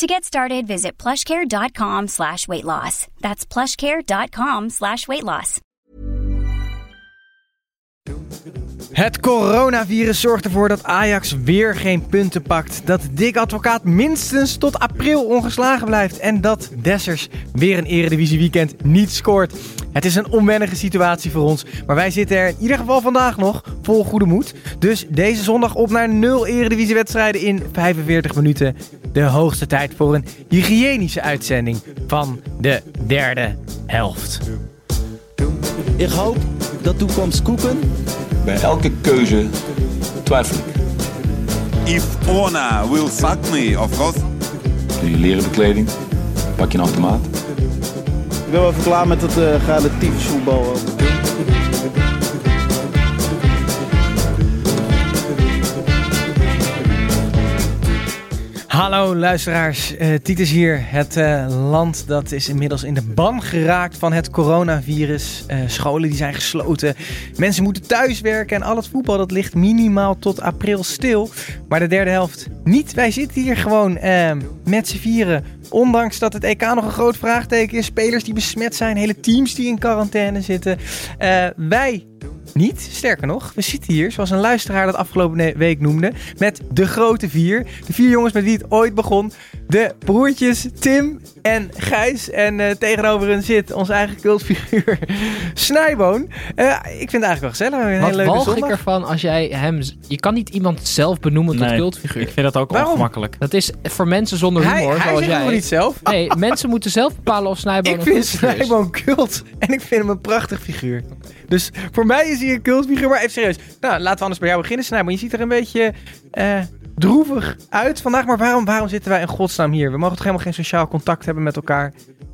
To get started, visit plushcare.com slash weight loss. That's plushcare.com slash weight loss. Het coronavirus zorgt ervoor dat Ajax weer geen punten pakt. Dat Dick Advocaat minstens tot april ongeslagen blijft. En dat Dessers weer een eredivisie weekend niet scoort. Het is een onwennige situatie voor ons. Maar wij zitten er in ieder geval vandaag nog vol goede moed. Dus deze zondag op naar 0 eredivisiewedstrijden in 45 minuten. De hoogste tijd voor een hygiënische uitzending van de derde helft. Ik hoop dat toekomst koeken. Bij elke keuze twijfel ik. If Ona will fuck me, of course. Doe je leren bekleding, pak je een automaat. Ik ben wel even klaar met het uh, relatief voetbal. Hallo luisteraars, uh, Titus hier. Het uh, land dat is inmiddels in de ban geraakt van het coronavirus. Uh, scholen die zijn gesloten. Mensen moeten thuiswerken en al het voetbal dat ligt minimaal tot april stil. Maar de derde helft niet. Wij zitten hier gewoon met z'n vieren. Ondanks dat het EK nog een groot vraagteken is. Spelers die besmet zijn, hele teams die in quarantaine zitten. wij niet. Sterker nog, we zitten hier, zoals een luisteraar dat afgelopen week noemde, met de grote vier. De vier jongens met wie het ooit begon. De broertjes Tim en Gijs. En uh, tegenover hen zit onze eigen cultfiguur Snijboon. Uh, ik vind het eigenlijk wel gezellig. Een Wat hele leuke walg ik ervan als jij hem... Je kan niet iemand zelf benoemen tot Nee, cultfiguur. Ik vind dat ook Waarom? ongemakkelijk. Dat is voor mensen zonder Hij, humor, hij zoals jij. nog niet zelf. Nee, mensen moeten zelf bepalen of Snijboon Ik een vind cultfiguur is. Snijboon cult. En ik vind hem een prachtig figuur. Dus voor mij is hij een cultfiguur. Maar even serieus. Nou, laten we anders bij jou beginnen, Snijboon. Je ziet er een beetje eh, droevig uit vandaag. Maar waarom, waarom zitten wij in godsnaam hier? We mogen toch helemaal geen sociaal contact hebben met elkaar?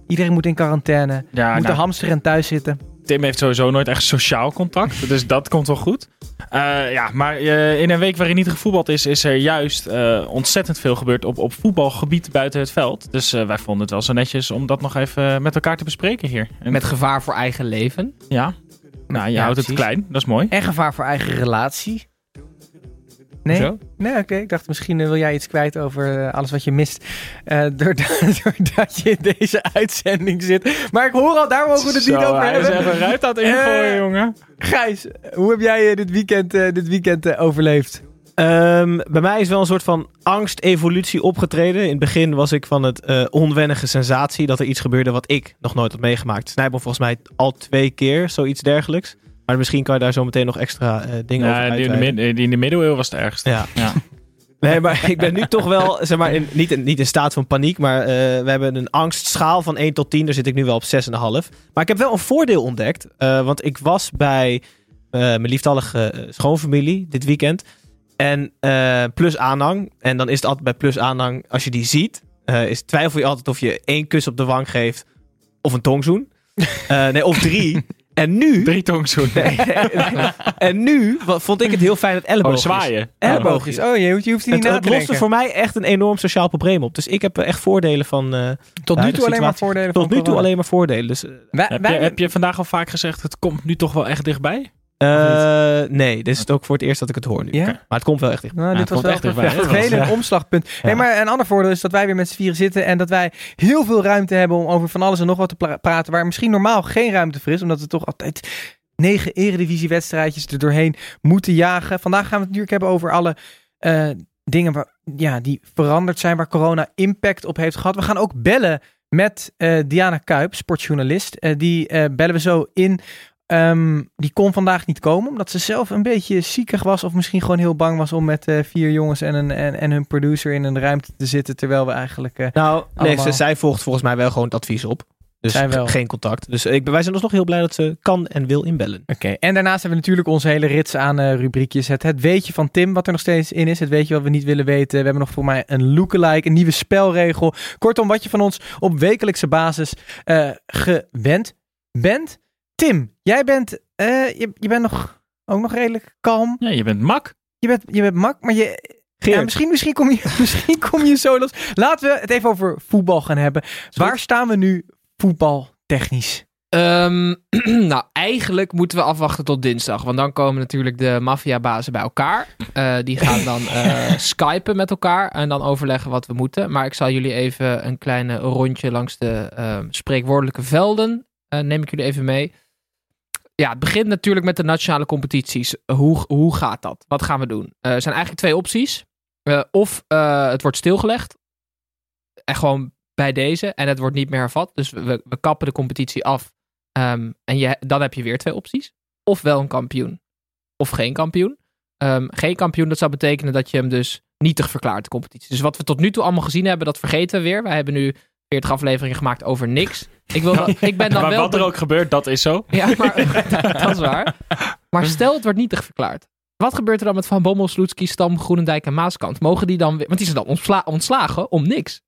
Iedereen moet in quarantaine. Ja, moet nou, de hamster en thuis zitten. Tim heeft sowieso nooit echt sociaal contact. Dus dat komt wel goed. Eh, ja, maar eh, in een week waarin niet gevoetbald is, is er juist eh, ontzettend veel gebeurd op, op voetbalgebied buiten het veld. Dus eh, wij vonden het wel zo netjes om dat nog even met elkaar te bespreken hier. En, Met gevaar voor eigen leven. ja, nou, je Ja, houdt het precies. klein. Dat is mooi. En gevaar voor eigen relatie. Nee? Nee, oké. Ik dacht misschien eh, wil jij iets kwijt over eh, alles wat je mist. eh, doordat, doordat je in deze uitzending zit. Maar ik hoor al, daar mogen we het niet Zo, over hij hebben. even eruit aan het ingooien, jongen. Gijs, hoe heb jij dit weekend, dit weekend overleefd? Ehm, bij mij is wel een soort van angst-evolutie opgetreden. In het begin was ik van het eh, onwennige sensatie dat er iets gebeurde wat ik nog nooit had meegemaakt. Snijboom volgens mij al twee keer, zoiets dergelijks. Maar misschien kan je daar zo meteen nog extra eh, dingen over Ja, die in, de mid- in de middeleeuwen was het ergste. Ja. Ja. Nee, maar ik ben nu toch wel, zeg maar, in, niet, in, niet in staat van paniek, maar eh, we hebben een angstschaal van 1 tot 10. Daar zit ik nu wel op 6,5. Maar ik heb wel een voordeel ontdekt, want ik was bij mijn lieftallige schoonfamilie dit weekend. En eh, plus aanhang. En dan is het altijd bij plus aanhang, als je die ziet, eh, is, twijfel je altijd of je één kus op de wang geeft of een tongzoen. Eh, nee, of drie. En nu... Drie tongzoen. Nee, en nu wa- vond ik het heel fijn dat elleboog Oh, is. zwaaien. Elleboog is. Oh, je hoeft, je hoeft hier Het, niet het te loste voor mij echt een enorm sociaal probleem op. Dus ik heb echt voordelen van. eh, Tot nu toe alleen maar voordelen tot van nu toe corona. alleen maar voordelen. Dus, Wij, Heb, wij- je, heb je vandaag al vaak gezegd, het komt nu toch wel echt dichtbij? Eh, nee, dit is het ook voor het eerst dat ik het hoor nu. Ja? Maar het komt wel echt dicht. Nou, dit het was wel echt een dichtbij. vervelend omslagpunt. Hey, maar een ander voordeel is dat wij weer met z'n vieren zitten en dat wij heel veel ruimte hebben om over van alles en nog wat te pra- praten, waar misschien normaal geen ruimte voor is, omdat we toch altijd negen eredivisiewedstrijdjes er doorheen moeten jagen. Vandaag gaan we het natuurlijk hebben over alle eh, dingen waar, ja, die veranderd zijn, waar corona impact op heeft gehad. We gaan ook bellen met eh, Diana Kuip, sportjournalist. Die bellen we zo in. Ehm, die kon vandaag niet komen, omdat ze zelf een beetje ziekig was. Of misschien gewoon heel bang was om met eh, vier jongens en, een, en, en hun producer in een ruimte te zitten. Terwijl we eigenlijk. eh, Nou, nee, Allemaal. ze, zij volgt volgens mij wel gewoon het advies op. Dus Zij wel. ge- geen contact. Dus ik, wij zijn alsnog heel blij dat ze kan en wil inbellen. Oké, en daarnaast hebben we natuurlijk onze hele rits aan eh, rubriekjes. Het, het weetje van Tim, wat er nog steeds in is. Het weetje wat we niet willen weten. We hebben nog voor mij een lookalike, een nieuwe spelregel. Kortom, wat je van ons op wekelijkse basis eh, gewend bent. Tim, jij bent, eh, je, je bent nog, ook nog redelijk kalm. Ja, je bent mak. Je bent, je bent mak, maar je... Ja, misschien, misschien, kom je, misschien kom je zo los. Laten we het even over voetbal gaan hebben. Waar staan we nu voetbaltechnisch? Ehm, nou, eigenlijk moeten we afwachten tot dinsdag. Want dan komen natuurlijk de maffiabazen bij elkaar. Eh, die gaan dan eh, skypen met elkaar en dan overleggen wat we moeten. Maar ik zal jullie even een kleine rondje langs de ehm, spreekwoordelijke velden. eh, neem ik jullie even mee. Ja, het begint natuurlijk met de nationale competities. Hoe, hoe gaat dat? Wat gaan we doen? Eh, er zijn eigenlijk twee opties. Eh, of eh, het wordt stilgelegd. En gewoon bij deze. En het wordt niet meer hervat. Dus we, we kappen de competitie af. Ehm, en je, dan heb je weer twee opties. Of wel een kampioen. Of geen kampioen. Ehm, geen kampioen, dat zou betekenen dat je hem dus nietig verklaart, de competitie. Dus wat we tot nu toe allemaal gezien hebben, dat vergeten we weer. Wij hebben nu 40 afleveringen gemaakt over niks. Ik, wil ik ben dan maar wel... wat er ook gebeurt, dat is zo. Ja, maar dat is waar. Maar stel het wordt nietig verklaard. Wat gebeurt er dan met Van Bommel, Sloetski, Stam, Groenendijk en Maaskant? Mogen die dan weer... Want die zijn dan ontsla- ontslagen om niks.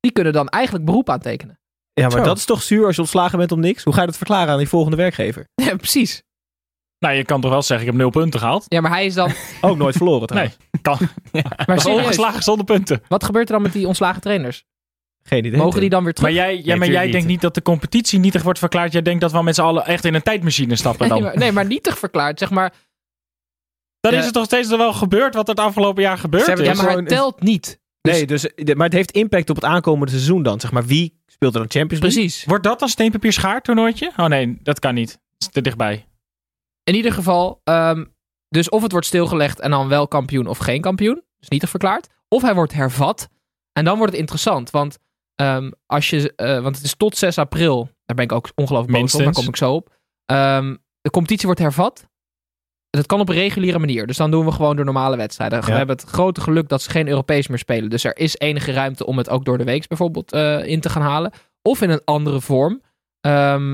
Die kunnen dan eigenlijk beroep aantekenen. Ja, maar Zo. dat is toch zuur als je ontslagen bent om niks? Hoe ga je dat verklaren aan die volgende werkgever? Ja, precies. Nou, je kan toch wel zeggen, ik heb nul punten gehaald. Ja, maar hij is dan... Ook nooit verloren trouwens. Kan. Maar serieus, ongeslagen zonder punten. wat gebeurt er dan met die ontslagen trainers? Geen idee. Mogen die dan weer terug? Maar jij, ja, maar jij niet. denkt niet dat de competitie nietig wordt verklaard. Jij denkt dat we met z'n allen echt in een tijdmachine stappen dan. Nee, maar, nee, maar nietig verklaard. Zeg maar, Dan Ja. is het toch steeds wel gebeurd wat er het afgelopen jaar gebeurd is. ja, maar hij gewoon- telt niet. Dus- Nee, dus, de- maar het heeft impact op het aankomende seizoen dan. Zeg maar, wie speelt er dan Champions League? Precies. Wordt dat dan steenpapier schaar toernooitje? Oh nee, dat kan niet. Dat is te dichtbij. In ieder geval, ehm, dus of het wordt stilgelegd en dan wel kampioen of geen kampioen. Dus nietig verklaard. Of hij wordt hervat. En dan wordt het interessant. Want, ehm, als je, eh, want het is tot 6 april. Daar ben ik ook ongelooflijk boos op. Daar kom ik zo op. Ehm, de competitie wordt hervat. Dat kan op een reguliere manier. Dus dan doen we gewoon de normale wedstrijden. We hebben het grote geluk dat ze geen Europees meer spelen. Dus er is enige ruimte om het ook door de weeks bijvoorbeeld eh, in te gaan halen. Of in een andere vorm. Ehm,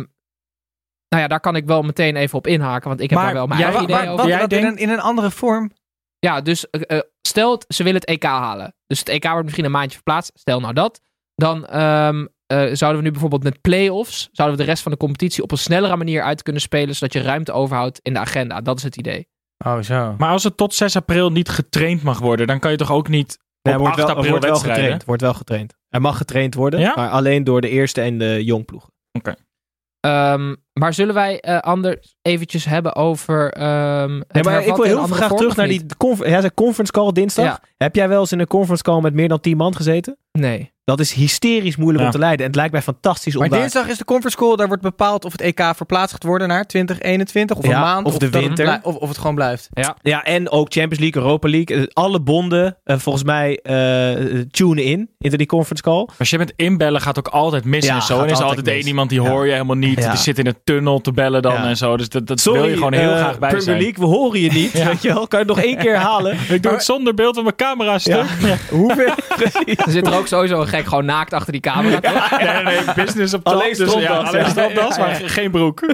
nou ja, daar kan ik wel meteen even op inhaken. Want ik heb Maar daar wel mijn eigen maar idee Wat, over. jij wat in, denkt- een, in een andere vorm? Ja, dus eh, stel ze willen het EK halen. Dus het EK wordt misschien een maandje verplaatst. Stel nou dat. Dan ehm, eh, zouden we nu bijvoorbeeld met play-offs... zouden we de rest van de competitie op een snellere manier uit kunnen spelen... zodat je ruimte overhoudt in de agenda. Dat is het idee. Oh, zo. Maar als het tot 6 april niet getraind mag worden, dan kan je toch ook niet op wordt 8 wel, april wordt wel wedstrijden? getraind. Wordt wel getraind. Er mag getraind worden, Ja? maar alleen door de eerste en de jongploegen. Ehm, maar zullen wij eh anders eventjes hebben over ehm het Nee, maar ik wil heel graag terug naar die conference call dinsdag. Ja. Heb jij wel eens in een conference call met meer dan 10 man gezeten? Nee. Dat is hysterisch moeilijk Ja. om te leiden. En het lijkt mij fantastisch om Maar daar... dinsdag is de conference call. Daar wordt bepaald of het EK verplaatst gaat worden naar 2021. Of een Ja, maand. of de winter. Of, of het gewoon blijft. Ja, en ook Champions League, Europa League. Eh, Alle bonden, eh, volgens mij, eh tunen in, into die conference call. Als je met inbellen gaat ook altijd mis Ja, en zo. En is altijd altijd één iemand die Ja. hoor je helemaal niet. Ja. Die zit in een tunnel te bellen dan Ja. en zo. Dus dat, dat Sorry, wil je gewoon heel graag bij Premier zijn. League, we horen je niet. Weet je wel? Kan je het nog één keer halen? Ik doe het zonder beeld van mijn camera stuk. Ja. Hoeveel? Er zit er ook sowieso een gek gewoon naakt achter die camera. toch? Nee, nee, nee, business op top. Alleen dus ja, stropdas, ja. maar ge- geen broek.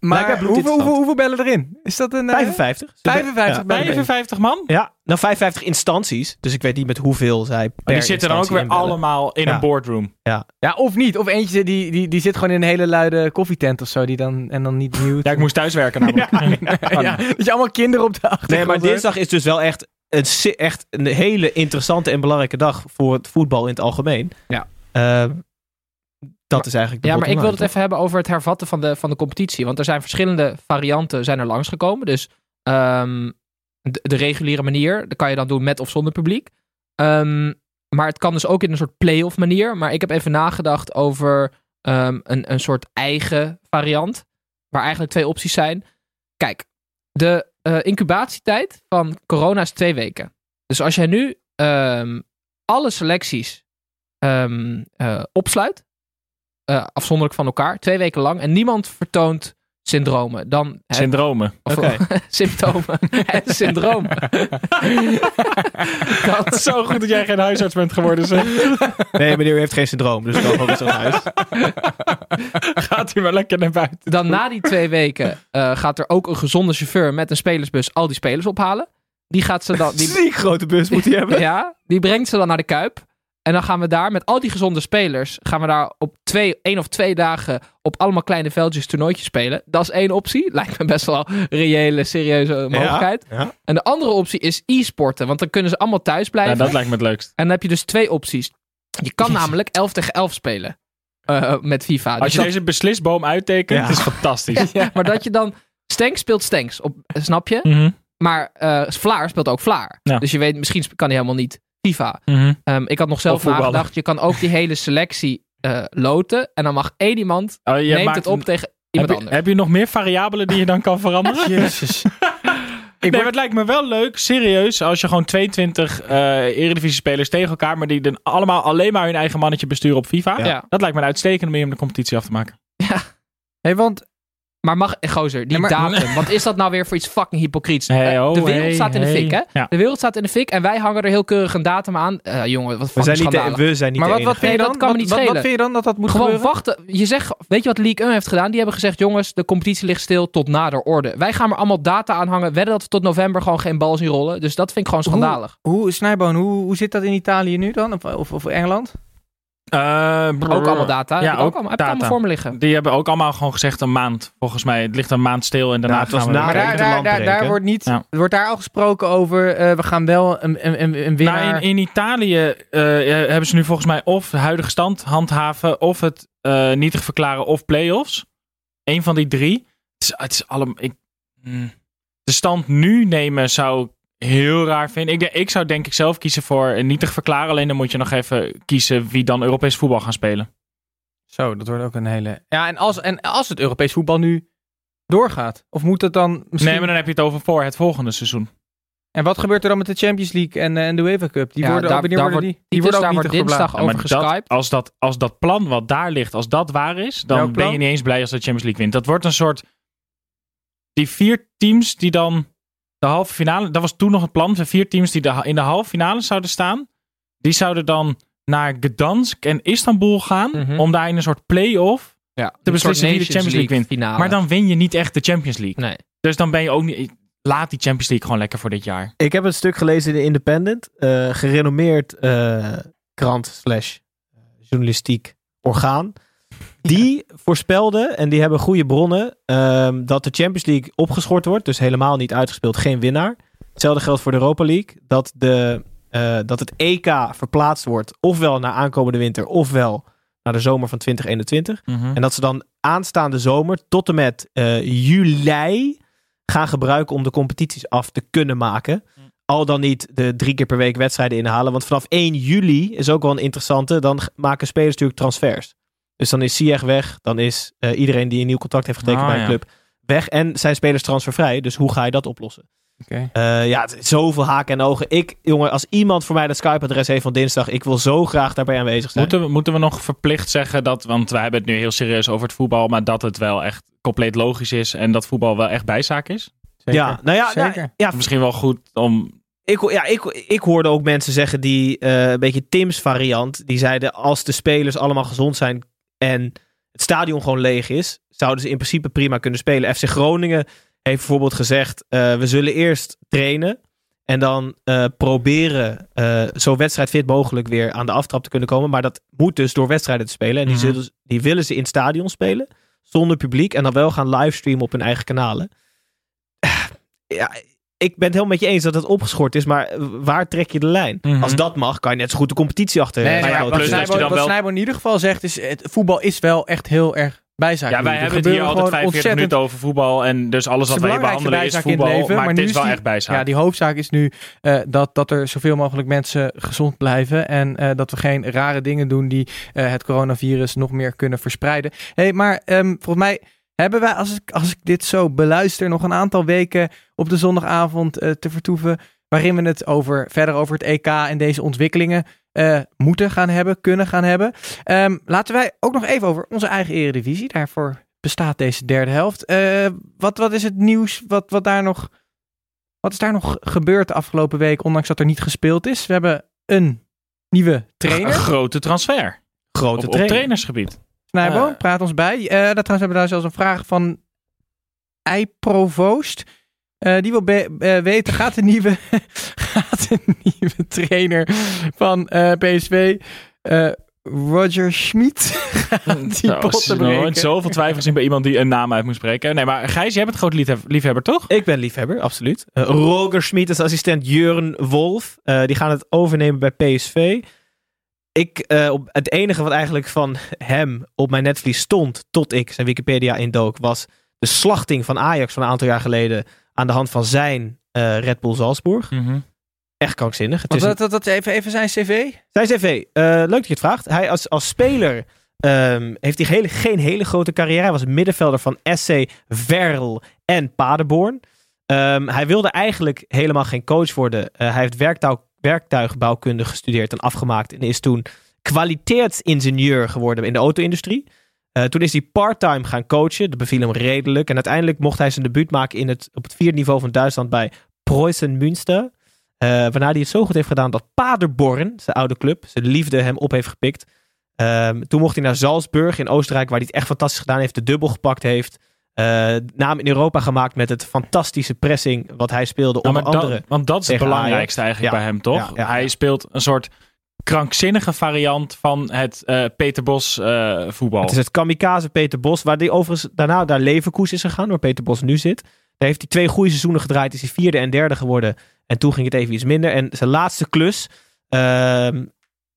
Maar ik heb hoeveel, hoeveel, hoeveel bellen erin? Is dat een... eh, 55. 55 Ja. bellen. 55 man? Ja, nou 55 instanties. Dus ik weet niet met hoeveel zij per Maar die zitten dan ook weer inbellen. allemaal in Ja. een boardroom. Ja, of niet. Of eentje die, die, die zit gewoon in een hele luide koffietent of zo. Die dan, en dan niet mute. Ja, ik moest thuiswerken namelijk. Ja, dat je allemaal kinderen op de achtergrond Nee, maar dinsdag is dus wel echt si- echt een hele interessante en belangrijke dag voor het voetbal in het algemeen. Ja. Eh, dat is eigenlijk de Ja, maar ik wil het even hebben over het hervatten van de, van de competitie. Want er zijn verschillende varianten zijn er langsgekomen. Dus ehm, de, de reguliere manier, dat kan je dan doen met of zonder publiek. Ehm, maar het kan dus ook in een soort play-off manier. Maar ik heb even nagedacht over ehm, een, een soort eigen variant. Waar eigenlijk twee opties zijn. Kijk, de eh, incubatietijd van corona is twee weken. Dus als jij nu ehm, alle selecties ehm, eh, opsluit, eh, afzonderlijk van elkaar, twee weken lang, en niemand vertoont syndromen, dan Syndromen. of, Oké. symptomen en syndromen. Dat zo goed dat jij geen huisarts bent geworden. Zeg. Nee, meneer u heeft geen syndroom, dus kan gewoon weer naar huis. Gaat u maar lekker naar buiten. Dan na die twee weken eh, gaat er ook een gezonde chauffeur met een spelersbus al die spelers ophalen. Die gaat ze dan. Die, Die grote bus moet hij hebben. ja, die brengt ze dan naar de kuip. En dan gaan we daar met al die gezonde spelers, gaan we daar op twee, één of twee dagen op allemaal kleine veldjes toernooitjes spelen. Dat is één optie. Lijkt me best wel een reële, serieuze mogelijkheid. Ja. En de andere optie is e-sporten, want dan kunnen ze allemaal thuis Ja, blijven. dat lijkt me het leukst. En dan heb je dus twee opties. Je kan namelijk 11 tegen 11 spelen eh, met FIFA. Als Dus je dat- deze beslisboom uittekent, Ja. is fantastisch. ja, maar dat je dan... Stanks speelt Stanks, op, snap je? Mhm, Maar eh Vlaar speelt ook Vlaar. Ja. Dus je weet, misschien kan hij helemaal niet FIFA. mhm. Ehm, ik had nog zelf nagedacht, je kan ook die hele selectie eh, loten. En dan mag één iemand, Oh, je neemt maakt het op een- tegen heb, iemand je, anders. heb je nog meer variabelen die je dan kan veranderen? Jezus. nee, maar het lijkt me wel leuk, serieus, als je gewoon 22 eh Eredivisie-spelers tegen elkaar, maar die dan allemaal alleen maar hun eigen mannetje besturen op FIFA. Ja. Dat lijkt me een uitstekende manier om de competitie af te maken. Hey, want Maar mag, eh, gozer, die Nee, maar- datum. Wat is dat nou weer voor iets fucking hypocriets? Hey, Eh, oh, de wereld hey, staat in de hey. fik, hè? Ja. De wereld staat in de fik en wij hangen er heel keurig een datum aan. Eh, jongen, wat We zijn niet, de, we zijn niet maar de wat, vind je dan? dat kan me wat, vind je dan dat dat moet Gewoon gebeuren? wachten. Je zegt, weet je wat League 1 heeft gedaan? Die hebben gezegd, jongens, de competitie ligt stil tot nader orde. Wij gaan er allemaal data aan hangen. Wedden dat we tot november gewoon geen bal zien rollen. Dus dat vind ik gewoon schandalig. Hoe, Snijboon, hoe, hoe zit dat in Italië nu dan? Of, of, of Engeland? Eh, brrr. Ook allemaal data. Ja, ook, ook allemaal, heb ik data. allemaal voor me liggen. Die hebben ook allemaal gewoon gezegd een maand, volgens mij. Het ligt een maand stil en daarna Nou, het was gaan we na- Maar weer daar, daar, daar, wordt niet... Ja. Wordt daar al gesproken over... eh, we gaan wel een, een, een, een winnaar... Nou, in, in Italië eh, hebben ze nu volgens mij of de huidige stand handhaven, of het eh nietig verklaren, of play-offs. Eén van die drie. Het is, het is allemaal. Ik, mm. de stand nu nemen zou ik heel raar vinden. Ik, ik zou denk ik zelf kiezen voor een nietig verklaren. Alleen dan moet je nog even kiezen wie dan Europees voetbal gaan spelen. Zo, dat wordt ook een hele... Ja, en als, en als het Europees voetbal nu doorgaat? Of moet het dan misschien... Nee, maar dan heb je het over voor het volgende seizoen. En wat gebeurt er dan met de Champions League en, eh, en de UEFA Cup? Die Ja, worden, daar- daar worden wordt- die? Worden ook daar niet dinsdag over geskyped. als, dat, als dat plan wat daar ligt, als dat waar is, dan ben je niet eens blij als de Champions League wint. Dat wordt een soort. Die vier teams die dan de halve finale. Dat was toen nog het plan. De vier teams die de, in de halve finale zouden staan. Die zouden dan naar Gdansk en Istanbul gaan. Mhm. Om daar in een soort play-off. Ja, te beslissen wie de Champions League wint. Finale. Maar dan win je niet echt de Champions League. Nee. Dus dan ben je ook niet. Laat die Champions League gewoon lekker voor dit jaar. Ik heb een stuk gelezen in de Independent. eh, gerenommeerd eh, krant slash eh, journalistiek orgaan. Die voorspelden, en die hebben goede bronnen, ehm, dat de Champions League opgeschort wordt. Dus helemaal niet uitgespeeld, geen winnaar. Hetzelfde geldt voor de Europa League. Dat, de, eh, dat het EK verplaatst wordt, ofwel naar aankomende winter, ofwel naar de zomer van 2021. En dat ze dan aanstaande zomer tot en met eh, juli gaan gebruiken om de competities af te kunnen maken. Al dan niet de drie keer per week wedstrijden inhalen. Want vanaf 1 juli is ook wel een interessante. Dan maken spelers natuurlijk transfers. Dus dan is Ziyech weg. Dan is eh, iedereen die een nieuw contract heeft getekend Ah, bij een ja. club weg. En zijn spelers transfervrij. Dus hoe ga je dat oplossen? Oké. Eh, ja, het zoveel haken en ogen. Ik, jongen, als iemand voor mij dat Skype-adres heeft van dinsdag. Ik wil zo graag daarbij aanwezig zijn. Moeten we, moeten we nog verplicht zeggen dat, want wij hebben het nu heel serieus over het voetbal, maar dat het wel echt compleet logisch is en dat voetbal wel echt bijzaak is? Zeker. Ja, nou ja, nou, Zeker. ja Misschien wel goed om. Ik, ja, ik, ik hoorde ook mensen zeggen die eh, een beetje Tim's variant. Die zeiden als de spelers allemaal gezond zijn en het stadion gewoon leeg is, zouden ze in principe prima kunnen spelen. FC Groningen heeft bijvoorbeeld gezegd, eh, we zullen eerst trainen en dan eh, proberen eh, zo wedstrijdfit mogelijk weer aan de aftrap te kunnen komen. Maar dat moet dus door wedstrijden te spelen. En die, Mhm. zullen, die willen ze in het stadion spelen, zonder publiek. En dan wel gaan livestreamen op hun eigen kanalen. Ja, ik ben het helemaal met je eens dat het opgeschort is, maar waar trek je de lijn? Mhm. Als dat mag, kan je net zo goed de competitie achter. Nee, eh, maar ja, grote wat Snijbo, wat wel- Snijbo in ieder geval zegt is, het voetbal is wel echt heel erg bijzaak. Ja, wij Er hebben het hier altijd gewoon 45 minuten over voetbal en dus alles wat wij behandelen is bijzaak in het voetbal, leven, maar, nu is wel die- echt bijzaak. Ja, die hoofdzaak is nu eh, dat, dat er zoveel mogelijk mensen gezond blijven. En eh, dat we geen rare dingen doen die eh, het coronavirus nog meer kunnen verspreiden. hey, maar ehm, volgens mij hebben wij, als ik, als ik dit zo beluister, nog een aantal weken op de zondagavond eh, te vertoeven. Waarin we het over, verder over het EK en deze ontwikkelingen eh, moeten gaan hebben, kunnen gaan hebben. Ehm, laten wij ook nog even over onze eigen eredivisie. Daarvoor bestaat deze derde helft. Eh, wat, wat is het nieuws? Wat, wat, daar nog, wat is daar nog gebeurd de afgelopen week, ondanks dat er niet gespeeld is? We hebben een nieuwe Een trainer. grote transfer Grote op, op trainer. trainersgebied. Snijbo, Eh. praat ons bij. Eh daar trouwens hebben we daar zelfs een vraag van Eiprovoost. Eh die wil be- weten, gaat de nieuwe, gaat de nieuwe trainer van eh, PSV. eh, Roger Schmid gaat die Nou, pot er te is nog nooit breken. zoveel twijfel gezien bij iemand die een naam uit moet spreken. Nee, maar Gijs, jij bent een groot liefheb- liefhebber, toch? Ik ben liefhebber, absoluut. Roger Schmid is assistent Jurgen Wolf. Eh, die gaan het overnemen bij PSV. Ik, eh, op, het enige wat eigenlijk van hem op mijn netvlies stond, tot ik zijn Wikipedia indook, was de slachting van Ajax van een aantal jaar geleden aan de hand van zijn eh, Red Bull Salzburg. Echt krankzinnig. Het is dat, dat, dat even, even zijn cv. zijn cv, eh, leuk dat je het vraagt. Hij als, als speler ehm, heeft hij hele, geen hele grote carrière. Hij was middenvelder van SC Verl en Paderborn. Ehm, hij wilde eigenlijk helemaal geen coach worden. Hij heeft werktuig, werktuigbouwkunde gestudeerd en afgemaakt. En is toen kwaliteitsingenieur geworden in de auto-industrie. Eh, toen is hij part-time gaan coachen. Dat beviel hem redelijk. En uiteindelijk mocht hij zijn debuut maken in het, op het vierde niveau van Duitsland bij Preußen Münster. Eh, waarna hij het zo goed heeft gedaan dat Paderborn, zijn oude club, zijn liefde hem op heeft gepikt. Ehm, toen mocht hij naar Salzburg in Oostenrijk, waar hij het echt fantastisch gedaan heeft. De dubbel gepakt heeft. Eh, naam in Europa gemaakt met het fantastische pressing wat hij speelde. Onder andere. want dat is het belangrijkste Ajax. eigenlijk Ja. bij hem, toch? Ja, ja, hij speelt een soort krankzinnige variant van het eh, Peter Bos eh, voetbal. Het is het kamikaze Peter Bos, waar hij overigens daarna naar Leverkusen is gegaan, waar Peter Bos nu zit. Daar heeft hij twee goede seizoenen gedraaid, is hij vierde en derde geworden. En toen ging het even iets minder. En zijn laatste klus, ehm,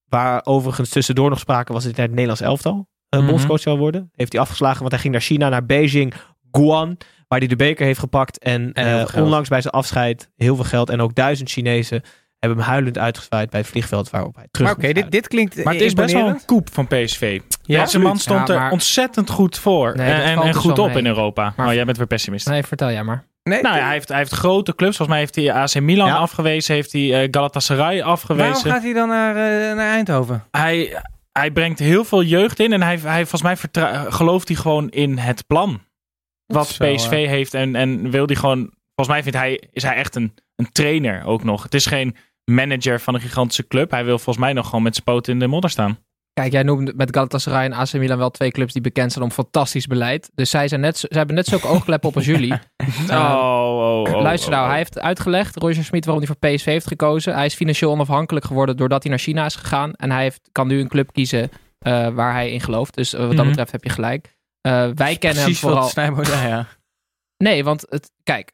waar overigens tussendoor nog sprake was naar het Nederlands elftal bondscoach zou worden, heeft hij afgeslagen, want hij ging naar China, naar Beijing, Guan, waar hij de beker heeft gepakt. En, eh, onlangs bij zijn afscheid heel veel geld en ook duizend Chinezen hebben hem huilend uitgezwaaid bij het vliegveld waarop hij terug Maar oké, dit, dit klinkt maar het is best wel een koep van PSV. Ja, Deze man stond Ja, er ontzettend goed voor. Nee, en en, dus goed op mee. in Europa. Maar- oh, jij bent weer pessimist. Nee, vertel jij maar. Nee, Nou ja, hij heeft, hij heeft grote clubs. Volgens mij heeft hij AC Milan Ja. afgewezen. Heeft hij eh, Galatasaray waarom afgewezen. gaat hij dan naar, eh, naar Eindhoven? Hij, hij brengt heel veel jeugd in. En hij, hij, volgens mij gelooft hij gewoon in het plan. Wat Zo, PSV heeft. En, en wil hij gewoon... Volgens mij vindt hij, is hij echt een, een trainer ook nog. Het is geen manager van een gigantische club. Hij wil volgens mij nog gewoon met zijn poten in de modder staan. Kijk, jij noemt met Galatasaray en AC Milan wel twee clubs die bekend zijn om fantastisch beleid. Dus zij, zijn net, zij hebben net zulke oogkleppen op als jullie. Oh, oh, oh, Luister nou, oh, hij heeft uitgelegd, Roger Smit, waarom hij voor PSV heeft gekozen. Hij is financieel onafhankelijk geworden doordat hij naar China is gegaan. En hij heeft, kan nu een club kiezen eh, waar hij in gelooft. Dus eh, wat dat Mhm. betreft heb je gelijk. Eh, wij kennen hem vooral... ja. Nee, want het, kijk,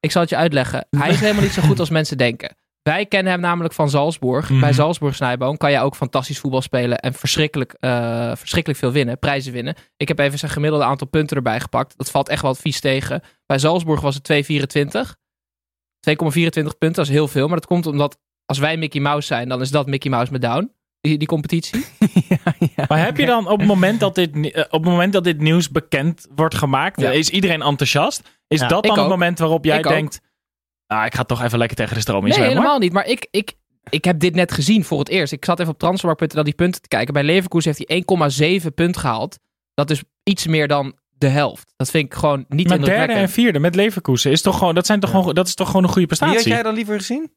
ik zal het je uitleggen. Hij is helemaal niet zo goed als mensen denken. Wij kennen hem namelijk van Salzburg. Mhm. Bij Salzburg Snijboom kan je ook fantastisch voetbal spelen en verschrikkelijk, eh, verschrikkelijk veel winnen, prijzen winnen. Ik heb even zijn gemiddelde aantal punten erbij gepakt. Dat valt echt wel vies tegen. Bij Salzburg was het 2,24. 2,24 punten, dat is heel veel. Maar dat komt omdat als wij Mickey Mouse zijn, dan is dat Mickey Mouse met down. Die, die competitie. Maar heb je dan op het moment dat dit, eh, op het moment dat dit nieuws bekend wordt gemaakt, Ja. is iedereen enthousiast? Is Ja. dat Ik dan het ook. moment waarop jij Ik ook. Ah, ik ga toch even lekker tegen de stroom in Nee, helemaal niet. Maar ik, ik, ik heb dit net gezien voor het eerst. Ik zat even op transfermarkt.nl die punten te kijken. Bij Leverkusen heeft hij 1,7 punt gehaald. Dat is iets meer dan de helft. Dat vind ik gewoon niet Maar derde en vierde met Leverkusen is toch gewoon, dat, zijn toch gewoon, dat is toch gewoon een goede Wie had prestatie? jij dan liever gezien?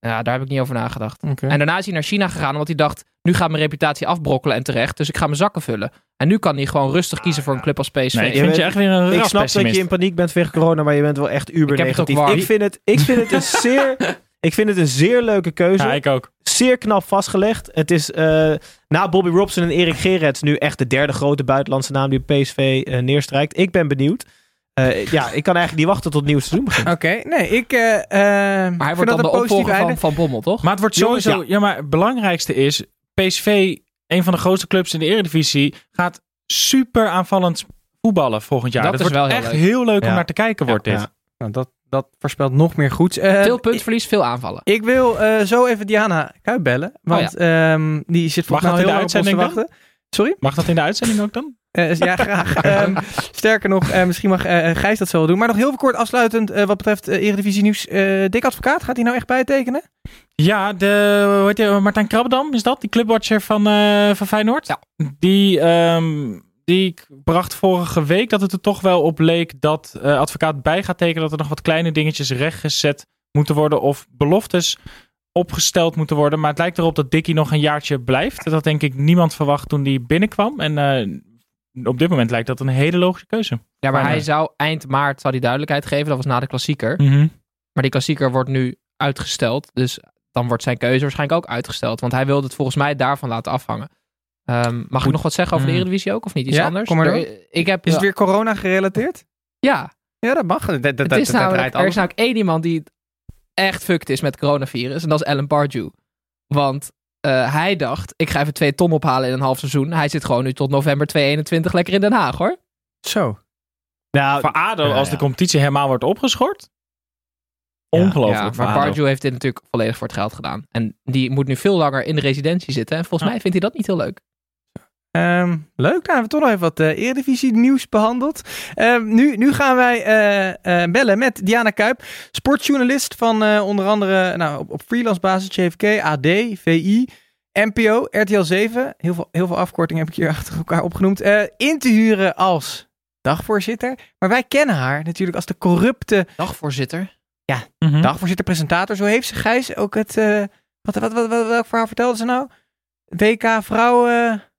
Ja, daar heb ik niet over nagedacht. En daarna is hij naar China gegaan, omdat hij dacht... nu gaat mijn reputatie afbrokkelen en terecht. Dus ik ga mijn zakken vullen. En nu kan hij gewoon rustig kiezen voor een club als PSV. Nee, ik vind je echt weer een Ik snap dat je in paniek bent vanwege corona, maar je bent wel echt uber Ik negatief. vind het, ik vind het een zeer, ik vind het een zeer leuke keuze. Ja, ik ook. Zeer knap vastgelegd. Het is eh, na Bobby Robson en Erik Gerrits nu echt de derde grote buitenlandse naam die PSV eh, neerstrijkt. Ik ben benieuwd. Eh, ja, ik kan eigenlijk niet wachten tot het nieuwe seizoen begint. Oké, nee, ik eh eh, Maar hij vind wordt dan de opvolger van, van Bommel, toch? Maar het wordt sowieso, ja. maar het belangrijkste is, PSV, een van de grootste clubs in de Eredivisie, gaat super aanvallend voetballen volgend jaar. Dat Dat, is wordt wel heel echt leuk. heel leuk om naar te kijken, wordt Ja, dit. ja. Nou, dat, dat voorspelt nog meer goeds. Eh, veel puntverlies, veel aanvallen. Ik wil eh, zo even Diana Kuip bellen. Want ehm, die zit volgens mij heel de lang op ons te uitzending wachten. Sorry? Mag dat in de uitzending ook dan? Eh, ja, graag. Ehm, sterker nog, eh, misschien mag eh, Gijs dat zo wel doen. Maar nog heel kort afsluitend wat betreft Eredivisie nieuws. Dick Advocaat, gaat hij nou echt bijtekenen? Ja, de, hoe heet die, Martijn Krabbedam is dat? Die clubwatcher van, van Feyenoord? Ja. Die, ehm, die bracht vorige week dat het er toch wel op leek dat advocaat bij gaat tekenen dat er nog wat kleine dingetjes rechtgezet moeten worden of beloftes opgesteld moeten worden. Maar het lijkt erop dat Dickie nog een jaartje blijft. Dat had denk ik niemand verwacht toen die binnenkwam. En op dit moment lijkt dat een hele logische keuze. Ja, maar hij zou eind maart zou die duidelijkheid geven. Dat was na de klassieker. Maar die klassieker wordt nu uitgesteld. Dus dan wordt zijn keuze waarschijnlijk ook uitgesteld. Want hij wilde het volgens mij daarvan laten afhangen. Ehm, mag ik nog wat zeggen over de Mm. Eredivisie ook, of niet? Iets Ja, anders? kom maar door. Er- Ik heb, Is het weer corona gerelateerd? Ja, Ja, dat mag. Dat, dat, het dat, is dat namelijk, er is namelijk één iemand die echt fucked is met coronavirus. En dat is Alan Pardew. Want eh, hij dacht, ik ga even twee ton ophalen in een half seizoen. Hij zit gewoon nu tot november 2021 lekker in Den Haag, hoor. Zo. Nou, Voor ADO, Ja, als ja. de competitie helemaal wordt opgeschort. Ja. Ongelooflijk. Maar. Pardew heeft dit natuurlijk volledig voor het geld gedaan. En die moet nu veel langer in de residentie zitten. En volgens Ja. mij vindt hij dat niet heel leuk. Ehm, leuk, nou hebben we toch nog even wat eh Eredivisie nieuws behandeld. Ehm, nu, nu gaan wij eh, eh, bellen met Diana Kuip, sportjournalist van eh, onder andere nou, op, op freelance basis JFK, AD, VI, NPO, RTL 7. Heel veel, heel veel afkortingen heb ik hier achter elkaar opgenoemd. Eh, in te huren als dagvoorzitter. Maar wij kennen haar natuurlijk als de corrupte Dagvoorzitter. Mhm. dagvoorzitter-presentator. Zo heeft ze Gijs ook het... eh, wat, wat, wat, wat, welk verhaal vertelde ze nou? WK vrouwen...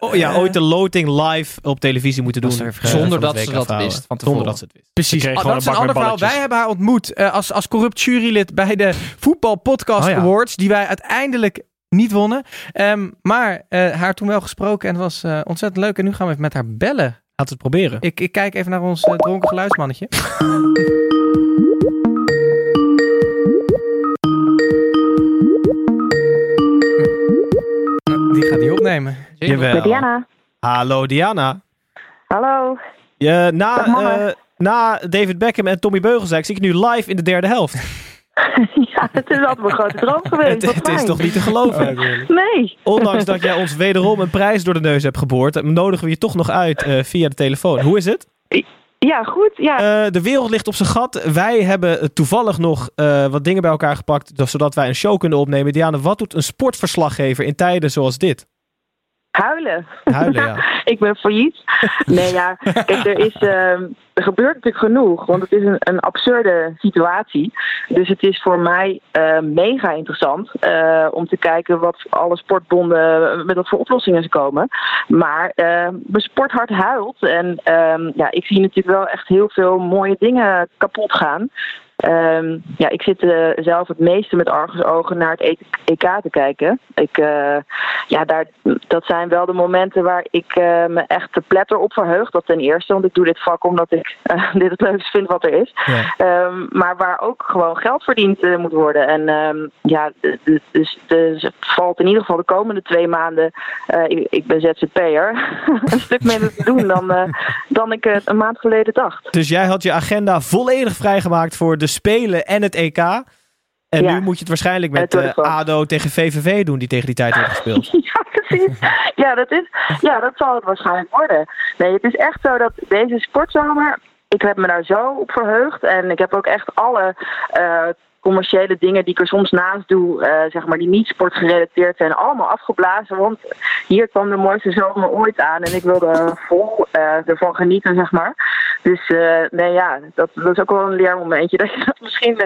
oh, ja, eh, ooit de loting live op televisie moeten doen. Er eh, Zonder dat ze dat wist van tevoren. Zonder dat ze het wist. Precies. Oh, dat is een ander verhaal. Wij hebben haar ontmoet eh, als, als corrupt jurylid bij de Voetbal Podcast Oh ja. Awards. Die wij uiteindelijk niet wonnen. Ehm, maar eh, haar toen wel gesproken en het was eh, ontzettend leuk. En nu gaan we even met haar bellen. Laten we het proberen. Ik, ik kijk even naar ons dronken geluidsmannetje. Die gaat die opnemen. Jawel. Met Diana. Hallo Diana. Hallo. Je, na, eh, na David Beckham en Tommy Beugelsdijk zie ik nu live in de derde helft. ja, het is altijd mijn grote droom geweest. het het is toch niet te geloven? Nee. Ondanks dat jij ons wederom een prijs door de neus hebt geboord, nodigen we je toch nog uit eh, via de telefoon. Hoe is het? Ja, goed. Ja. Eh, de wereld ligt op zijn gat. Wij hebben toevallig nog eh, wat dingen bij elkaar gepakt, dus- zodat wij een show kunnen opnemen. Diana, wat doet een sportverslaggever in tijden zoals dit? Huilen. Huilen, ja. ik ben failliet. Nee, ja. Kijk, er, is, ehm, er gebeurt natuurlijk genoeg. Want het is een, een absurde situatie. Dus het is voor mij eh, mega interessant eh, om te kijken wat alle sportbonden met wat voor oplossingen ze komen. Maar eh, mijn sporthart huilt. En ehm, ja, ik zie natuurlijk wel echt heel veel mooie dingen kapot gaan. Ehm, ja, ik zit eh, zelf het meeste met argusogen naar het EK te kijken. Ik, eh, ja, daar, dat zijn wel de momenten waar ik eh, me echt te pletter op verheug. Dat ten eerste, want ik doe dit vak omdat ik dit het leukste vind wat er is. Ja. Ehm, maar waar ook gewoon geld verdiend moet worden. En ehm, ja, dus, dus het valt in ieder geval de komende twee maanden. ik, ik ben ZZP'er. een stuk minder te doen dan, dan ik het een maand geleden dacht. Dus jij had je agenda volledig vrijgemaakt voor de Spelen en het EK. En Ja. nu moet je het waarschijnlijk met eh. ADO tegen VVV doen, die tegen die tijd hebben gespeeld. Ja, precies. Ja dat, is, ja, dat zal het waarschijnlijk worden. Nee, het is echt zo dat deze sportzomer. Ik heb me daar zo op verheugd. En ik heb ook echt alle eh, commerciële dingen die ik er soms naast doe, eh, zeg maar, die niet sportgerelateerd zijn, allemaal afgeblazen. Want hier kwam de mooiste zomer ooit aan en ik wilde vol eh, ervan genieten, zeg maar. Dus eh, nee, ja, dat, dat is ook wel een leermomentje dat je dat misschien,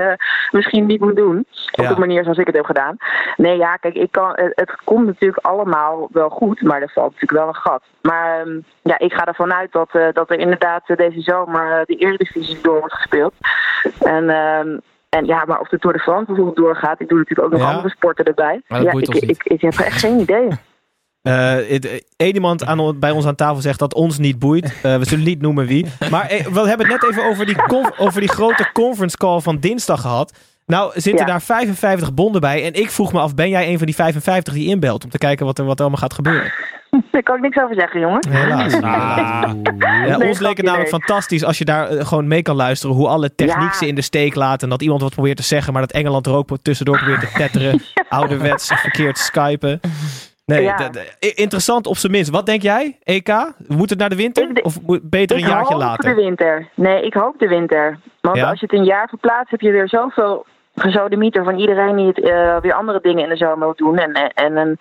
misschien niet moet doen. Op Ja. de manier zoals ik het heb gedaan. Nee, ja, kijk, ik kan, het, het komt natuurlijk allemaal wel goed, maar er valt natuurlijk wel een gat. Maar ehm, ja, ik ga ervan uit dat, dat er inderdaad deze zomer de Eredivisie door wordt gespeeld. En, ehm, en ja, maar of de Tour de France bijvoorbeeld doorgaat, ik doe natuurlijk ook nog Ja. andere sporten erbij. Ja, ik, ik, ik, heb echt geen idee. Eh, het- Eén iemand aan, on- bij ons aan tafel zegt dat ons niet boeit. Eh, we zullen niet noemen wie. Maar eh, we hebben het net even over die, over die grote conference call van dinsdag gehad. Nou zitten Ja. daar 55 bonden bij. En ik vroeg me af, ben jij een van die 55 die inbelt? Om te kijken wat er, wat allemaal gaat gebeuren. Daar kan ik niks over zeggen, jongen. Helaas. Ah. Ja, Nee, ons leek het namelijk fantastisch als je daar eh, gewoon mee kan luisteren. Hoe alle techniek Ja. ze in de steek laten. En dat iemand wat probeert te zeggen. Maar dat Engeland er ook tussendoor probeert te tetteren. Ouderwets verkeerd skypen. Nee, Ja. interessant op zijn minst. Wat denk jij, EK? Moet het naar de winter? Ik Of beter een ik jaartje hoop later? de winter. Nee, ik hoop de winter. Want Ja? als je het een jaar verplaatst, heb je weer zoveel gezodemieter van iedereen die het, eh, weer andere dingen in de zomer wil doen. En, en, en een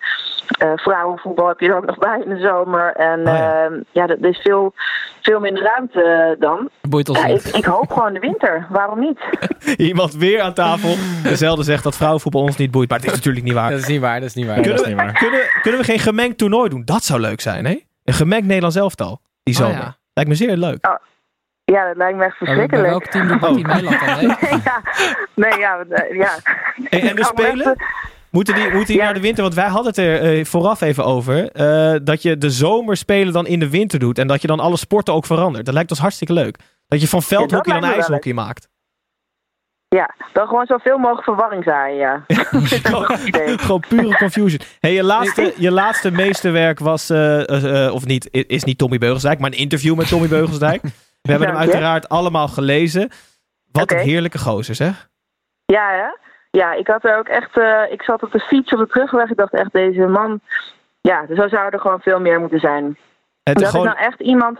eh, vrouwenvoetbal heb je er ook nog bij in de zomer. En Oh ja. ja er is veel, veel minder ruimte eh, dan. Boeit ons Ja, niet. ik hoop gewoon de winter. Waarom niet? Iemand weer aan tafel. Dezelfde zegt dat vrouwenvoetbal ons niet boeit. Maar het is natuurlijk niet waar. Dat is niet waar, dat is niet waar. dat Kunnen niet we, waar. kunnen, kunnen we geen gemengd toernooi doen? Dat zou leuk zijn, hè? Een gemengd Nederlands elftal. Die Oh, zomer. ja. Lijkt me zeer leuk. Ja, dat lijkt me echt verschrikkelijk. welk team doet Mattie Meiland dan mee? nee, ja, nee, ja, eh, ja. Hey, en de Spelen? Moeten die, moeten die Ja. naar de winter? Want wij hadden het er eh, vooraf even over. eh, dat je de zomerspelen dan in de winter doet. En dat je dan alle sporten ook verandert. Dat lijkt ons hartstikke leuk. Dat je van veldhockey dan ijshockey maakt. Ja, dan gewoon zoveel mogelijk verwarring zaaien, ja. Dat. Gewoon pure confusion. Hey, je, laatste, je laatste meesterwerk was, of niet, is niet Tommy Beugelsdijk, maar een interview met Tommy Beugelsdijk. We hebben hem uiteraard allemaal gelezen. Wat een heerlijke gozer, zeg. Ja, hè? Ja, ik had er ook echt... eh, ik zat op de fiets op de terugweg. Ik dacht echt, deze man... Ja, zo zou er gewoon veel meer moeten zijn. Het dat is gewoon, is nou echt iemand...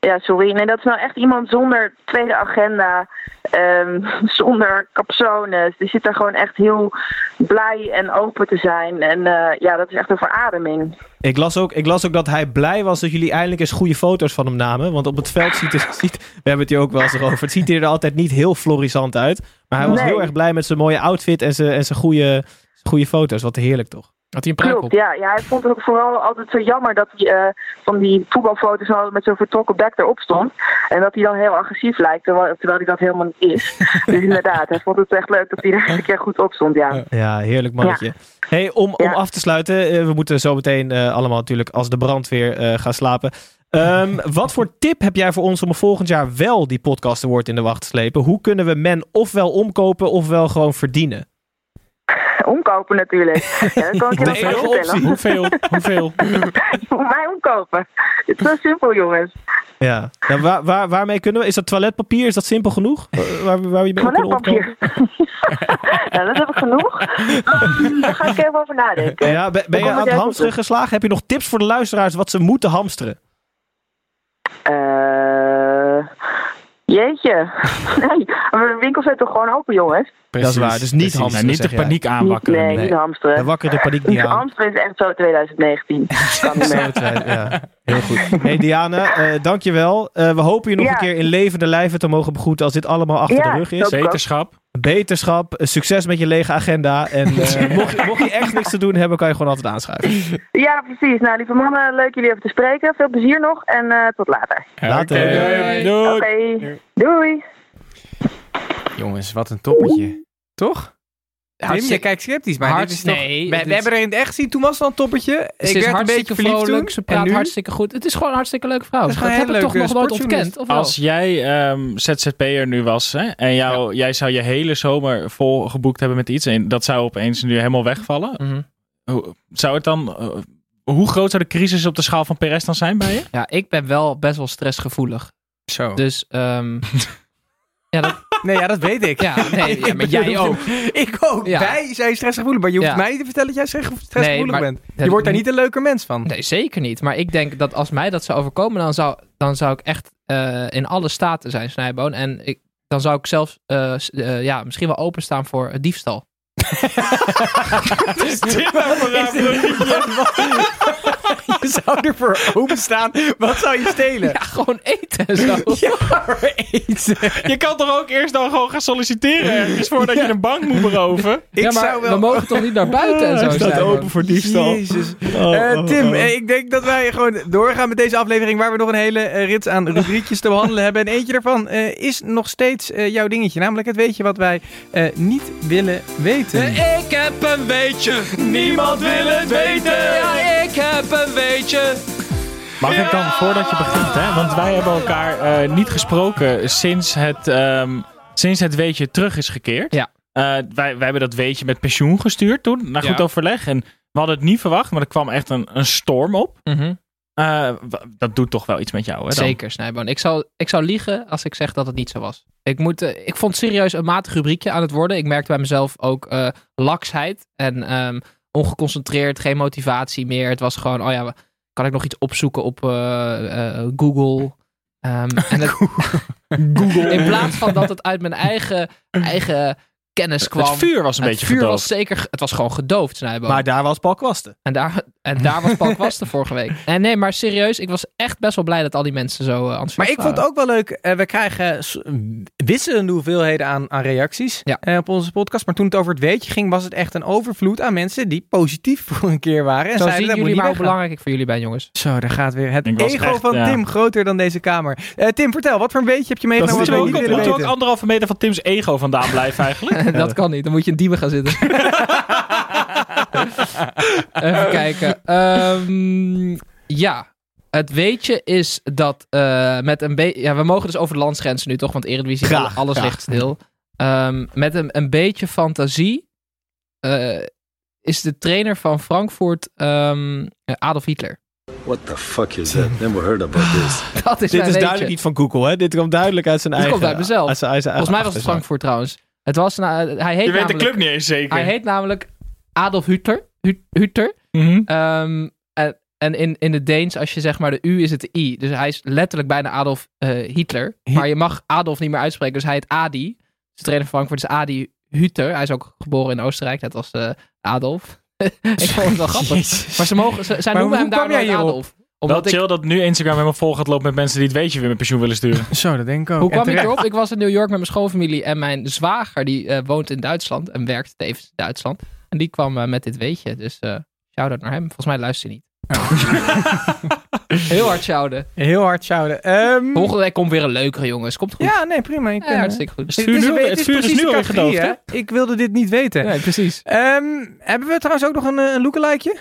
Ja, sorry. Nee, dat is nou echt iemand zonder tweede agenda. Ehm, zonder capsones. Die zit er gewoon echt heel blij en open te zijn. En eh, ja, dat is echt een verademing. ik, las ook, ik las ook dat hij blij was dat jullie eindelijk eens goede foto's van hem namen. Want op het veld ziet het, ziet, we hebben het hier ook wel eens over. Het ziet er altijd niet heel florissant uit. Maar hij was Nee. heel erg blij met zijn mooie outfit en zijn, en zijn goede, zijn goede foto's. Wat heerlijk toch? Had hij een pruik Klopt, op? ja, ja. Hij vond het ook vooral altijd zo jammer dat hij eh, van die voetbalfoto's al met zo'n vertrokken bek erop stond. En dat hij dan heel agressief lijkt, terwijl, terwijl hij dat helemaal niet is. dus inderdaad, hij vond het echt leuk dat hij er een keer goed op stond, ja. Ja, heerlijk mannetje. Hey, om, om Ja. af te sluiten, eh, we moeten zo meteen eh, allemaal natuurlijk als de brandweer eh gaan slapen. Ehm, wat voor tip heb jij voor ons om volgend jaar wel die podcast award in de wacht te slepen? Hoe kunnen we men ofwel omkopen ofwel gewoon verdienen? Omkopen natuurlijk. Ja, dat kan ik je vertellen. Hoeveel? Hoeveel? Voor mij omkopen. Het is zo simpel, jongens. Ja. Nou, waar, waar, waarmee kunnen we? Is dat toiletpapier? Is dat simpel genoeg? Eh, waar, waar we je mee? Toiletpapier. ja, dat heb ik genoeg. Hm, Daar ga ik even over nadenken. Ja, ben, ben je aan het hamsteren geslagen? Heb je nog tips voor de luisteraars wat ze moeten hamsteren? Eh, jeetje. Nee, maar de winkels zijn toch gewoon open, jongens? Dat is waar, dus niet Precies. hamsteren, Nou, niet de paniek aanwakkeren. nee, nee. niet hamsteren. Dan wakker de paniek niet aan. Hamsteren is echt zo 2019. Kan niet meer. ja. Heel goed. Hey Diana, eh dankjewel. Eh, we hopen je nog Ja. een keer in levende lijven te mogen begroeten als dit allemaal achter Ja, de rug is. dat- Beterschap. Eh, succes met je lege agenda. En eh, mocht, je, mocht je echt niks te doen hebben, kan je gewoon altijd aanschuiven. Ja, precies. Nou, lieve mannen, leuk jullie even te spreken. Veel plezier nog en eh, tot later. Later. Oké, Doei. Doei. Jongens, wat een toppertje. Toch? Tim, je kijkt sceptisch, maar dit is toch... nee, we, dit we is- hebben er in het echt gezien. Toen was het al een toppertje. Ze ik is werd een hartstikke beetje verliefd vrolijk, toen. ze En praat nu? hartstikke goed. Het is gewoon een hartstikke leuke vrouw. is Dat gewoon een heb ik toch nog nooit ontkend, of wel? Als jij ehm, ZZP'er nu was hè, en jou, jij zou je hele zomer vol geboekt hebben met iets en dat zou opeens nu helemaal wegvallen, Mhm. hoe, zou het dan, eh, hoe groot zou de crisis op de schaal van Perez dan zijn bij je? Ja, ik ben wel best wel stressgevoelig. Zo. Dus, ehm ja, dat, Nee, ja, dat weet ik. ja, nee, ja, maar jij ook. Ik ook. Ja. Wij zijn stressgevoelig. Maar je hoeft Ja. mij niet te vertellen dat jij stress- stressgevoelig Nee, maar- bent. Je wordt daar niet een leuker mens van. Nee, zeker niet. Maar ik denk dat als mij dat zou overkomen, dan zou, dan zou ik echt eh, in alle staten zijn, Snijboon. En ik, dan zou ik zelfs eh, eh, ja, misschien wel openstaan voor diefstal. Je zou ervoor openstaan. Wat zou je stelen? Ja, gewoon eten en zo. Ja, eten. Je kan toch ook eerst dan gewoon gaan solliciteren ergens voordat je een bank moet beroven? Ik ja, maar zou wel... we mogen toch niet naar buiten en zo, staat Snijboon? open voor diefstal. Jezus. Oh, Eh, oh, Tim, oh. ik denk dat wij gewoon doorgaan met deze aflevering waar we nog een hele eh, rits aan rubriekjes te behandelen hebben. En eentje daarvan eh, is nog steeds eh, jouw dingetje. Namelijk het weet je wat wij eh, niet willen weten. Ik heb een weetje, niemand wil het weten. Ja, ik heb een weetje. Mag ik dan, voordat je begint, hè? want wij hebben elkaar eh, niet gesproken sinds het, ehm, sinds het weetje terug is gekeerd. Ja. Eh, wij, wij hebben dat weetje met pensioen gestuurd toen, naar goed Ja. overleg. En we hadden het niet verwacht, maar er kwam echt een, een storm op. Mhm. Eh, dat doet toch wel iets met jou, hè? dan? Zeker, Snijboon. Ik zou, ik zou liegen als ik zeg dat het niet zo was. Ik, moet, ik vond het serieus een matig rubriekje aan het worden. Ik merkte bij mezelf ook eh, laksheid en ehm, ongeconcentreerd, geen motivatie meer. Het was gewoon, oh ja, kan ik nog iets opzoeken op eh, eh, Google? Ehm, en het, Google. In plaats van dat het uit mijn eigen, eigen kennis kwam. Het vuur was een Het beetje vuur gedoofd. was zeker, het was gewoon gedoofd, Snijboon. Maar daar was Paul Kwasten. En daar, en daar was Paul Kwasten vorige week. En nee, maar serieus, ik was echt best wel blij dat al die mensen zo uh, enthousiast Maar ik vond het ook wel leuk. eh, we krijgen wisselende hoeveelheden aan, aan reacties Ja. eh, op onze podcast. Maar toen het over het weetje ging, was het echt een overvloed aan mensen die positief voor een keer waren. En Zo zeiden, zien dat jullie maar hoe belangrijk ik voor jullie ben, jongens. Zo, daar gaat weer het Ik ego echt, van ja. Tim groter dan deze kamer. Eh, Tim, vertel, wat voor een beetje heb je Dat meegenomen moeten we ook, willen moeten we ook anderhalve meter van Tim's ego vandaan blijven eigenlijk. dat kan niet. Dan moet je in diemen gaan zitten. Even kijken. Ehm, ja. Het weetje is dat eh, met een beetje... Ja, we mogen dus over de landsgrenzen nu toch? Want Eredivisie, Graag, alles graag. ligt stil. Ehm, met een, een beetje fantasie eh, is de trainer van Frankfurt ehm, Adolf Hitler. What the fuck is that? Never heard about this. Dat is Dit is weetje. duidelijk niet van Google, hè? Dit komt duidelijk uit zijn Dit eigen... komt uit mezelf. uit zijn- uit zijn Volgens mij was het. Frankfurt trouwens. Het was, nou, hij heet Je weet de namelijk, club niet eens zeker. Hij heet namelijk Adolf Hitler. Hu- Hitler. Mhm. Ehm, en en in, in het Deens, als je zeg maar de U is het de I. Dus hij is letterlijk bijna Adolf eh, Hitler. Hi- Maar je mag Adolf niet meer uitspreken. Dus hij heet Adi. Dus de trainer van Frankfurt is Adi Hütter. Hij is ook geboren in Oostenrijk, net als eh, Adolf. ik vond het wel grappig. Jezus. Maar ze mogen, ze, zij Maar noemen hem kwam jij Wel Omdat ik, chill dat nu Instagram helemaal vol gaat lopen met mensen die het weetje weer met pensioen willen sturen. Zo, dat denk ik ook. hoe kwam ik erop? Ik was in New York met mijn schoonfamilie. En mijn zwager, die eh, woont in Duitsland. En werkt tevens in Duitsland. En die kwam eh, met dit weetje. Dus eh shout-out naar hem. Volgens mij luistert hij niet. Heel hard shouten. Heel hard shouten. Ehm, Volgende week komt weer een leukere, jongens. Komt goed. ja, nee, prima. Ik, Ja, eh, hartstikke goed. Het vuur, is- nu, het het is vuur is precies nu categorie, gedoofd? Ik wilde dit niet weten. Nee, precies. Ehm, hebben we trouwens ook nog een, een lookalikeje?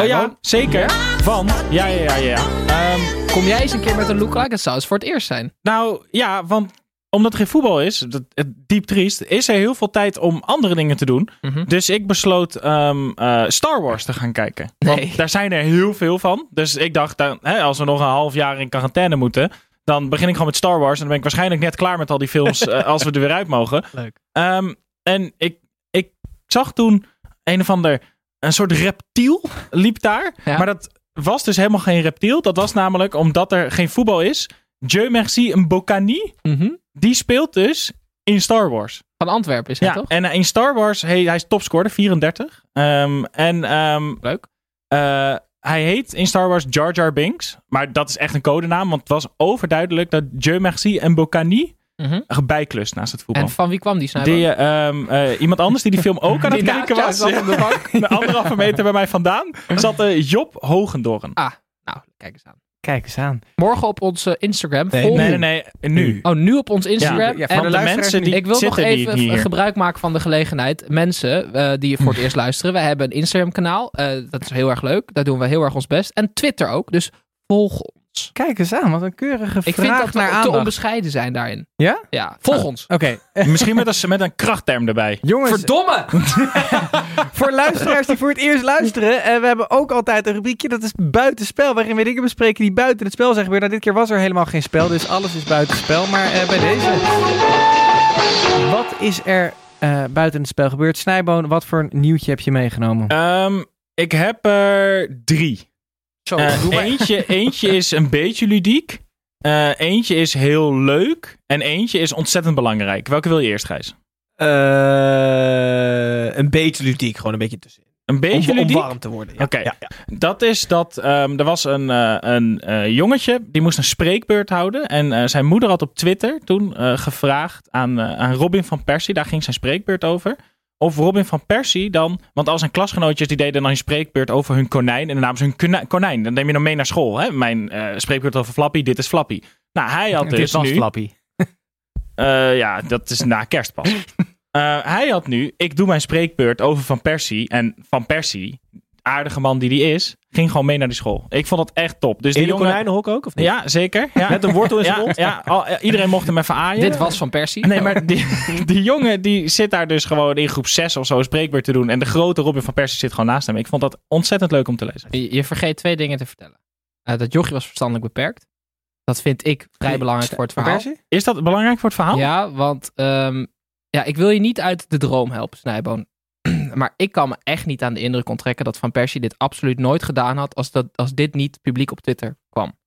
Oh ja, zeker. Van? Ja, ja, ja, ja. ja. Ehm, Kom jij eens een keer met een zou eens voor het eerst zijn. nou, ja, want omdat er geen voetbal is, dat, het diep triest, is er heel veel tijd om andere dingen te doen. Mhm. Dus ik besloot ehm, eh, Star Wars te gaan kijken. Nee. Want daar zijn er heel veel van. Dus ik dacht, dan, hè, als we nog een half jaar in quarantaine moeten, dan begin ik gewoon met Star Wars. En dan ben ik waarschijnlijk net klaar met al die films eh, als we er weer uit mogen. Leuk. Ehm, en ik, ik zag toen een of ander, een soort reptiel liep daar. Ja. Maar dat was dus helemaal geen reptiel. Dat was namelijk omdat er geen voetbal is. Dieu merci, een Bocani. Mhm. Die speelt dus in Star Wars. Van Antwerpen is het Ja, toch? en in Star Wars, hij, hij is topscorer, 34. Ehm, en ehm, Leuk. eh, hij heet in Star Wars Jar Jar Binks. Maar dat is echt een codenaam, want het was overduidelijk dat Dieu merci en Bocani Mhm. bijklust naast het voetbal. En van wie kwam die sniper? Die, ehm, eh, iemand anders die die film ook aan het Die kijken was. jou zat op de bank. Een anderhalve meter bij mij vandaan. Zat eh, Job Hogendoorn. Ah, nou, kijk eens aan. Kijk eens aan. Morgen op onze Instagram. Nee, volg- Nee, nee, nee. Nu. Oh, nu op ons Instagram. Ja, ja, en de mensen die ik wil nog even hier. gebruik maken van de gelegenheid. Mensen eh, die voor het eerst luisteren. We hebben een Instagram kanaal. Eh, dat is heel erg leuk. Daar doen we heel erg ons best. En Twitter ook. Dus volg ons. Kijk eens aan, wat een keurige Ik vraag vind dat we naar te aandacht. onbescheiden zijn daarin. Ja? Ja, volg Oh, ons. Oké. Misschien met een, met een krachtterm erbij. Jongens, Verdomme! voor luisteraars die voor het eerst luisteren, eh, we hebben ook altijd een rubriekje, dat is buitenspel, waarin we dingen bespreken die buiten het spel zijn gebeurd. Nou, dit keer was er helemaal geen spel, dus alles is buitenspel. Maar eh, bij deze, wat is er eh, buiten het spel gebeurd? Snijboon, wat voor een nieuwtje heb je meegenomen? Ehm, ik heb er drie. Zo, Eh, eentje, eentje is een beetje ludiek. Eh, eentje is heel leuk. En eentje is ontzettend belangrijk. Welke wil je eerst, Gijs? Eh, een beetje ludiek, gewoon een beetje tussenin. Een beetje om, warm te worden. Ja. Oké. Ja, ja. Dat is dat ehm, er was een, eh, een eh, jongetje die moest een spreekbeurt houden. En eh, zijn moeder had op Twitter toen eh, gevraagd aan, eh, aan Robin van Persie, daar ging zijn spreekbeurt over. Of Robin van Persie dan, want al zijn klasgenootjes die deden dan een spreekbeurt over hun konijn. En de naam is hun konijn. Dan neem je dan mee naar school. Hè? Mijn eh, spreekbeurt over Flappy, dit is Flappy. Nou, hij had Dit dus was nu... Flappy. Eh, ja, dat is na kerst pas. Eh, hij had nu, ik doe mijn spreekbeurt over Van Persie. En Van Persie, aardige man die die is, ging gewoon mee naar die school. Ik vond dat echt top. Dus In die de jongen... konijnenhok ook, of niet? Ja, zeker. Ja. Met een wortel in zijn ja, mond? Ja, al- ja, iedereen mocht hem even aaien. Dit was van Persie. Nee, maar die, die jongen die zit daar dus gewoon in groep 6 of zo een spreekbeurt te doen. En de grote Robin van Persie zit gewoon naast hem. Ik vond dat ontzettend leuk om te lezen. Je, je vergeet twee dingen te vertellen. Eh, dat jochie was verstandelijk beperkt. Dat vind ik vrij belangrijk voor het verhaal. Is dat belangrijk voor het verhaal? Ja, want ehm, ja, ik wil je niet uit de droom helpen, Snijboon. maar ik kan me echt niet aan de indruk onttrekken dat Van Persie dit absoluut nooit gedaan had als, dat, als dit niet publiek op Twitter kwam.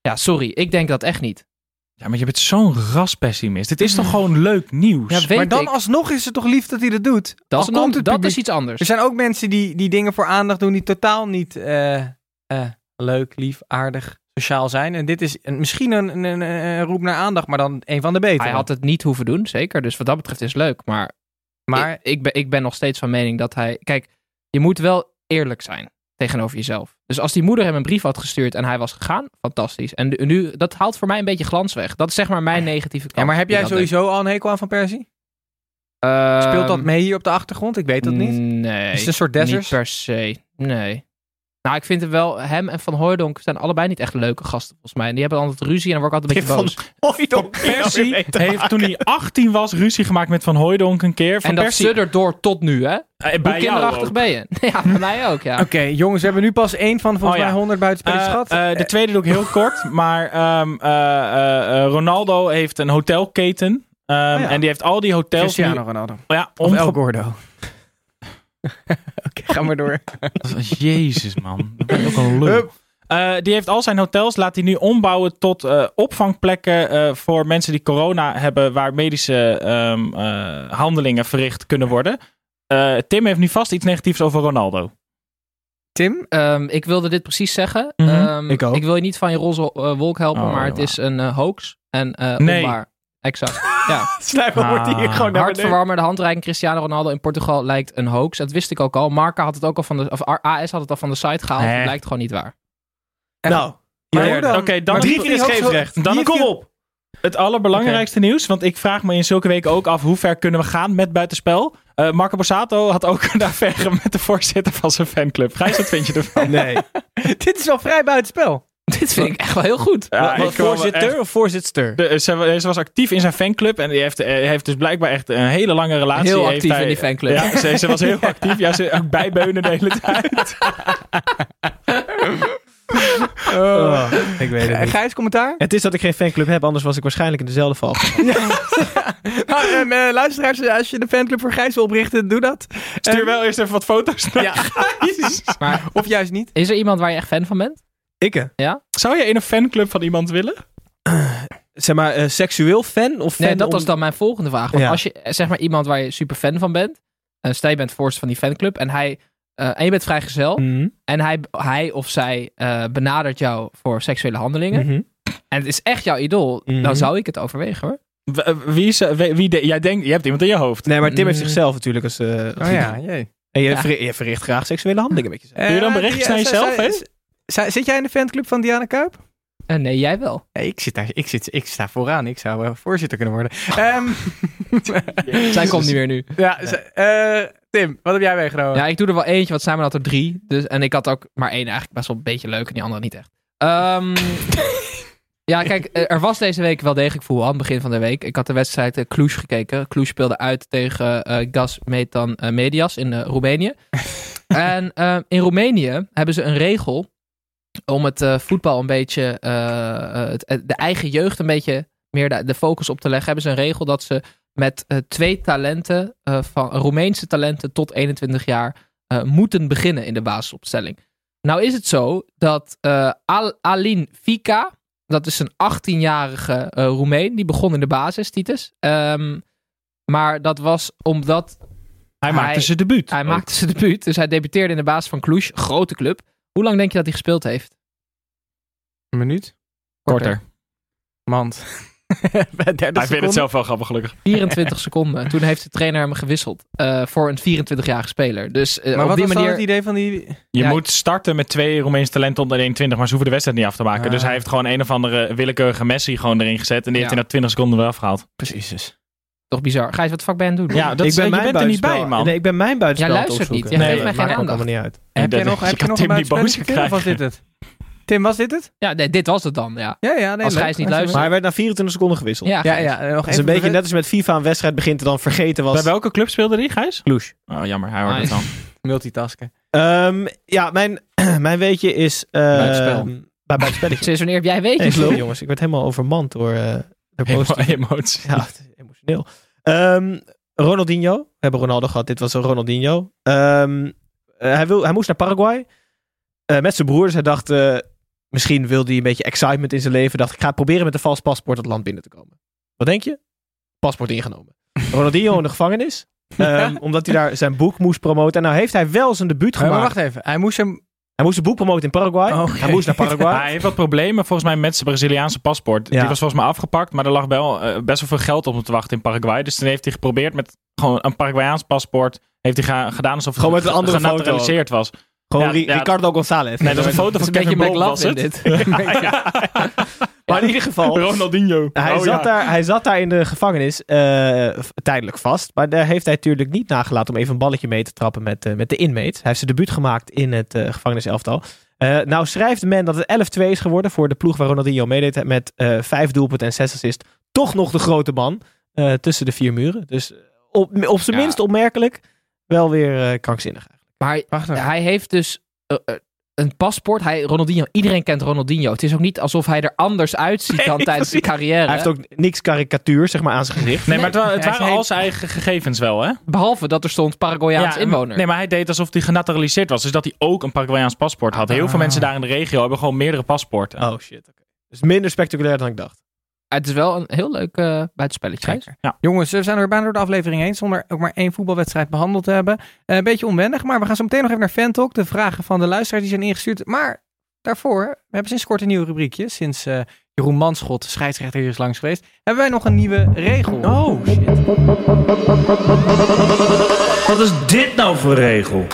Ja, sorry, ik denk dat echt niet. Ja, maar je bent zo'n raspessimist. Het is toch gewoon leuk nieuws? Ja, weet Maar dan ik. alsnog is het toch lief dat hij dat doet? Dat, is, komt het dat is iets anders. Er zijn ook mensen die, die dingen voor aandacht doen die totaal niet eh, eh, leuk, lief, aardig sociaal zijn. En dit is een, misschien een, een, een- een roep naar aandacht, maar dan een van de betere. Hij had het niet hoeven doen, zeker. Dus wat dat betreft is het leuk. Maar, Maar- ik, ik, ben, ik ben nog steeds van mening dat hij... Kijk, je moet wel eerlijk zijn tegenover jezelf. Dus als die moeder hem een brief had gestuurd en hij was gegaan, fantastisch. En nu- dat haalt voor mij een beetje glans weg. Dat is zeg maar mijn negatieve kant. Ja, maar heb jij sowieso al een hekel aan Van Persie? Ehm, Speelt dat mee hier op de achtergrond? Ik weet dat niet. Nee. Is het een soort Dessers? Niet per se. Nee. Nou, ik vind hem wel, hem en Van Hooijdonk zijn allebei niet echt leuke gasten volgens mij. En die hebben altijd ruzie en dan word ik altijd een beetje boos. Hooijdonk Persie heeft toen hij 18 was ruzie gemaakt met Van Hooijdonk een keer. Van En dat Persie, suddert door tot nu, hè? eh, Hoe bij jou kinderachtig ook. ben je? Ja, bij mij ook, ja. Oké, jongens, we hebben nu pas één van volgens Oh, ja. mij 100 buitenspelers Eh, gehad. eh, de tweede doe ik heel kort. Maar ehm, eh, eh, eh, Ronaldo heeft een hotelketen. Ehm, ja. En die heeft al die hotels Cristiano nu... Ronaldo. Ja, Of El Gordo. Oké, ga maar door. Jezus, man. Dat ben ook een lul. Eh, die heeft al zijn hotels, laat hij nu ombouwen tot eh, opvangplekken eh, voor mensen die corona hebben, waar medische ehm, eh, handelingen verricht kunnen worden. Eh, Tim heeft nu vast iets negatiefs over Ronaldo. Tim? Ehm, ik wilde dit precies zeggen. Mhm. Ehm, Ik ook. wil je niet van je roze wolk helpen, Oh, maar het is een hoax. En eh Nee. onwaar. Exact. Ja. Slijper wordt hier Ah, gewoon naar beneden. Hartverwarmer, de handreiking Cristiano Ronaldo in Portugal lijkt een hoax. Dat wist ik ook al. Marca had het ook al van de, of AS had het al van de site gehaald. Nee. Het blijkt gewoon niet waar. Nou, dan? Oké, dan Maar drie keer is scheepsrecht. Dan kom op. Het allerbelangrijkste nieuws, want ik vraag me in zulke weken ook af hoe ver kunnen we gaan met buitenspel. Eh Marco Borsato had ook een affaire met de voorzitter van zijn fanclub. Gijs, wat vind je ervan? nee. Dit is wel vrij buitenspel. Dit vind ik echt wel heel goed. Ja, Wat- voorzitter echt- of voorzitster? De, ze, ze was actief in zijn fanclub en die heeft, eh, heeft dus blijkbaar echt een hele lange relatie. Heel Heeft actief hij- in die fanclub. Ja, ze, ze was heel actief. Ja, ze ook bijbeunen de hele tijd. Oh, ik weet het niet. Gijs, commentaar? Het is dat ik geen fanclub heb, anders was ik waarschijnlijk in dezelfde val. Nou, ehm, eh, luisteraars, als je de fanclub voor Gijs wil oprichten, doe dat. Stuur Ehm, wel eerst even wat foto's naar Ja. Gijs. Maar Of juist niet. is er iemand waar je echt fan van bent? Ik, Zou je in een fanclub van iemand willen? zeg maar, eh, seksueel fan of fan Nee, dat om- was dan mijn volgende vraag. Want Ja. als je eh, zeg maar iemand waar je super fan van bent. En stel je bent voorzitter van die fanclub. En, hij, eh, en je bent vrijgezel. Mhm, En hij, hij of zij eh, benadert jou voor seksuele handelingen. mhm. En het is echt jouw idool. Mhm. Dan zou ik het overwegen hoor. Eh, Wie is, eh, wie, wie de- jij denkt, je hebt iemand in je hoofd. Nee, maar Tim heeft Mm. zichzelf natuurlijk als... eh, als Oh ja, jee. En je, Ja. verri- je verricht graag seksuele handelingen met jezelf. Doe je dan Eh, berichtjes die, naar eh, jezelf, hè? Zit jij in de fanclub van Diana Kuip? Eh, nee, jij wel. Nee, ik, zit daar, ik, zit, ik sta vooraan. Ik zou eh, voorzitter kunnen worden. Ehm, Zij komt niet meer nu. ja, eh, Tim, wat heb jij meegenomen? Ja, ik doe er wel eentje, want Simon had er drie. Dus, en ik had ook maar één eigenlijk best wel een beetje leuk en die andere niet echt. Ehm, ja, kijk, er was deze week wel degelijk voetbal aan het begin van de week. Ik had de wedstrijd Cluj gekeken. Cluj speelde uit tegen Gas Metan Medias in Roemenië. en in Roemenië hebben ze een regel om het eh, voetbal een beetje, eh, eh, het, de eigen jeugd een beetje meer de, de focus op te leggen. Hebben ze een regel dat ze met twee talenten, van Roemeense talenten tot 21 jaar, moeten beginnen in de basisopstelling. Nou is het zo dat Al Alin Fika, dat is een 18-jarige eh Roemeen, die begon in de basis, Titus. Ehm, maar dat was omdat Hij maakte zijn debuut. hij ook. maakte zijn debuut. Dus hij debuteerde in de basis van Cluj, grote club. Hoe lang denk je dat hij gespeeld heeft? Een minuut? korter. Mand. 30 Hij vindt het zelf wel grappig, gelukkig. 24 seconden. Toen heeft de trainer hem gewisseld eh, voor een 24-jarige speler. Dus eh, Maar op wat die was manier... het idee van die... Je Ja. moet starten met twee Roemeense talenten onder de 21, maar ze hoeven de wedstrijd niet af te maken. Ah. Dus hij heeft gewoon een of andere willekeurige Messi gewoon erin gezet. En die Ja. heeft hij na 20 seconden weer afgehaald. Precies. Toch bizar. Gijs, wat vak ben je aan het doen? Ja, dat ik is, ben je mijn bent er niet bij, buitenspel- man. Nee, ik ben mijn buitenspel het luistert niet. Jij nee, geeft mij geen aandacht. allemaal niet uit. Heb dat- jij nog, je heb je nog Tim een buitenspelletje of was dit het? Tim, was dit het? Ja, nee, dit was het dan, ja. Ja, ja. Nee, Als. Gijs niet je- luistert. Maar hij werd na 24 seconden gewisseld. Ja, Ja, ja. eh, Nog Dat is een beetje net als met FIFA een wedstrijd begint en dan vergeten was. Bij welke club speelde hij, Gijs? Cluj. Oh, jammer. Hij hoort het Nice. dan. Multitasken. Ehm, ja, mijn, mijn weetje is... ehm, Buitenspel. Bij buitenspelletje. Sinds wanneer heb jij weet Nee, je sorry jongens, ik werd helemaal overmand door, eh door positieve Emotie. Ja, het is emotioneel. Ehm, Ronaldinho. We hebben Ronaldo gehad. Dit was een Ronaldinho. Ehm, eh, hij, wil, hij moest naar Paraguay. eh, met zijn broer. Dus hij dacht... eh, misschien wil hij een beetje excitement in zijn leven. Dacht ik ga proberen met een vals paspoort het land binnen te komen. Wat denk je? Paspoort ingenomen. Ronaldinho in de gevangenis. ehm, omdat hij daar zijn boek moest promoten. En nou heeft hij wel zijn debuut Maar gemaakt. wacht even. Hij moest hem Hij moest een boek promoten in Paraguay. Oké. Hij moest naar Paraguay. Hij heeft wat problemen volgens mij met zijn Braziliaanse paspoort. Ja. Die was volgens mij afgepakt, maar er lag wel eh, best wel veel geld op hem te wachten in Paraguay. Dus toen heeft hij geprobeerd met gewoon een Paraguayaans paspoort. Heeft hij gedaan alsof Gewoon het met een andere foto was. Gewoon Ja, Ri- ja. Ricardo González. Nee, dat is een foto van Kevin was het. dit. Maar in ieder geval, Ronaldinho. hij, Oh, zat ja. daar, hij zat daar in de gevangenis eh, tijdelijk vast. Maar daar heeft hij natuurlijk niet nagelaten om even een balletje mee te trappen met, eh, met de inmates. Hij heeft zijn debuut gemaakt in het eh gevangeniselftal. Eh, nou schrijft men dat het 11-2 is geworden voor de ploeg waar Ronaldinho meedeed. Met eh vijf doelpunten en zes assists. Toch nog de grote man eh, tussen de vier muren. Dus op, op zijn Ja. minst opmerkelijk. Wel weer eh, krankzinnig. Maar even. hij heeft dus eh, eh, een paspoort. Hij, Ronaldinho, iedereen kent Ronaldinho. Het is ook niet alsof hij er anders uitziet dan tijdens zijn carrière. Hij heeft ook niks karikatuur zeg maar, aan zijn gezicht. Nee, maar het, het Hij waren al zijn eigen gegevens wel, hè? Behalve dat er stond Paraguayaans Ja, inwoner. Nee, maar hij deed alsof hij genaturaliseerd was. Dus dat hij ook een Paraguayaans paspoort had. Heel veel mensen daar in de regio hebben gewoon meerdere paspoorten. Oh shit, oké. Dus minder spectaculair dan ik dacht. Het is wel een heel leuk eh buitenspelletje. Zeker. Jongens, we zijn er bijna door de aflevering heen zonder ook maar één voetbalwedstrijd behandeld te hebben. Eh, een beetje onwennig, maar we gaan zo meteen nog even naar Fantalk. De vragen van de luisteraars die zijn ingestuurd. Maar daarvoor, we hebben sinds kort een nieuw rubriekje. Sinds eh, Jeroen Manschot, scheidsrechter, hier is langs geweest. Hebben wij nog een nieuwe regel. Oh shit. Wat is dit nou voor regel?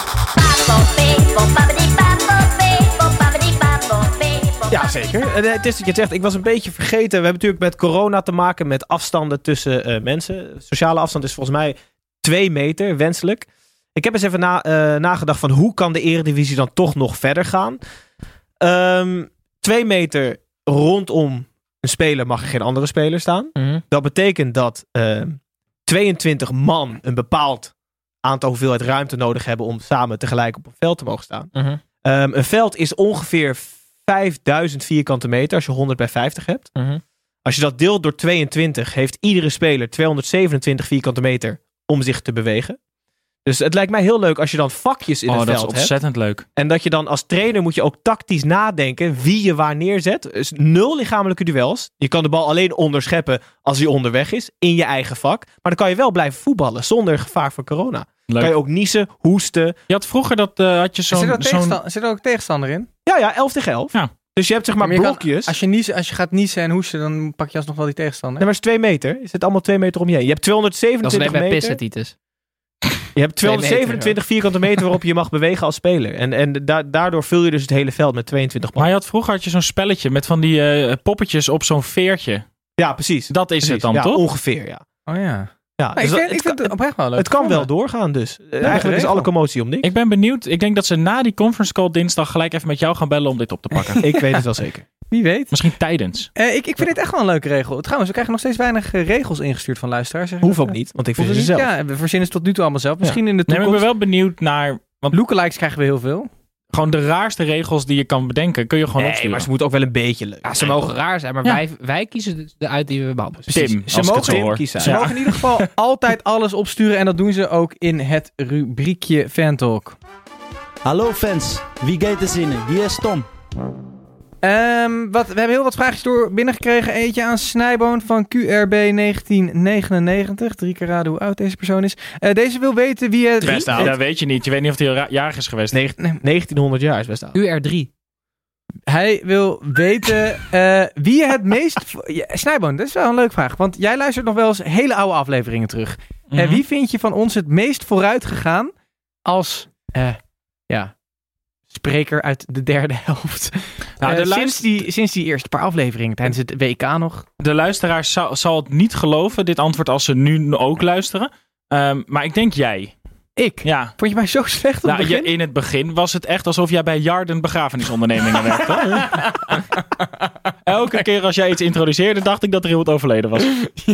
Ja, zeker. En, eh, Het is dat je het zegt, ik was een beetje vergeten. We hebben natuurlijk met corona te maken met afstanden tussen eh, mensen. Sociale afstand is volgens mij twee meter, wenselijk. Ik heb eens even na, eh, nagedacht van hoe kan de eredivisie dan toch nog verder gaan. Ehm, twee meter rondom een speler mag er geen andere speler staan. Mhm. Dat betekent dat ehm 22 man een bepaald aantal hoeveelheid ruimte nodig hebben om samen tegelijk op een veld te mogen staan. Mhm. Ehm, een veld is ongeveer 5000 vierkante meter als je 100 bij 50 hebt. Mhm. Als je dat deelt door 22, heeft iedere speler 227 vierkante meter om zich te bewegen. Dus het lijkt mij heel leuk als je dan vakjes in oh, het dat is veld hebt. ontzettend leuk. En dat je dan als trainer moet je ook tactisch nadenken wie je waar neerzet. Dus nul lichamelijke duels. Je kan de bal alleen onderscheppen als hij onderweg is. In je eigen vak. Maar dan kan je wel blijven voetballen zonder gevaar voor corona. Leuk. Kan je ook niezen, hoesten. Je had vroeger dat, eh, had je zit, er zo'n... tegensta- zit er ook tegenstander in? Ja, ja, 11 tegen 11. Ja. Dus je hebt zeg maar Maar je kan- blokjes. als, je niezen, als je gaat niezen en hoesten, dan pak je alsnog wel die tegenstander. Nee, maar het is 2 meter. Je zit allemaal 2 meter om je heen. Je hebt Dat is 227 net bij meter. pissen, Titus. Je hebt Twee meter, 227 vierkante meter waarop je mag bewegen als speler. En, en da- daardoor vul je dus het hele veld met 22 man. Maar je had, vroeger had je zo'n spelletje met van die eh, poppetjes op zo'n veertje. Ja, precies. Dat is Precies. het dan, ja, toch? Ongeveer, ja. Oh ja. Ja Maar dus ik dat- vind, ik het, vind kan, het oprecht wel leuk. het kan wel doorgaan dus. Eh, Eigenlijk is alle commotie om niks. Ik ben benieuwd. Ik denk dat ze na die conference call dinsdag gelijk even met jou gaan bellen om dit op te pakken. Ik weet het wel zeker. Wie weet. Misschien tijdens. Eh, ik, ik vind dit echt wel een leuke regel. Trouwens, we krijgen nog steeds weinig eh, regels ingestuurd van luisteraars. Hoeft ook niet, want ik vind ze zelf. Ja, we verzinnen ze tot nu toe allemaal zelf. Misschien in de Nee, maar ik toekomst. ben wel benieuwd naar... Want Lookalikes krijgen we heel veel. Gewoon de raarste regels die je kan bedenken, kun je gewoon Nee, opsturen. maar ze moet ook wel een beetje leuk. Ja, ze mogen raar zijn, maar Ja. wij, wij kiezen de- uit die we behandelen. Tim, Ze als ik het mogen Tim kiezen. Ze Ja. mogen in ieder geval altijd alles opsturen. En dat doen ze ook in het rubriekje Fantalk. Hallo fans, wie gaat er zinnen? Wie is Tom? Ehm, wat, we hebben heel wat vraagjes door binnengekregen. Eentje aan Snijboon van QRB 1999. Drie keer raden hoe oud deze persoon is. Eh, deze wil weten wie het... Best oud. Dat weet je niet. Je weet niet of hij jarig is geweest. Negen- 1900 jaar is best oud. UR3. Hij wil weten eh, wie het meest... Ja, Snijboon, dat is wel een leuke vraag. Want jij luistert nog wel eens hele oude afleveringen terug. Eh, wie vind je van ons het meest vooruit gegaan als... eh, ja, spreker uit de derde helft? Nou, Eh, sinds, die, sinds die eerste paar afleveringen tijdens het WK nog. de luisteraar zal, zal het niet geloven, dit antwoord, als ze nu ook luisteren. Ehm, maar ik denk jij. Ik. Ja. Vond je mij zo slecht op Nou, het je- in het begin was het echt alsof jij bij Jarden begrafenisondernemingen werkte. Elke keer als jij iets introduceerde, dacht ik dat er iemand overleden was.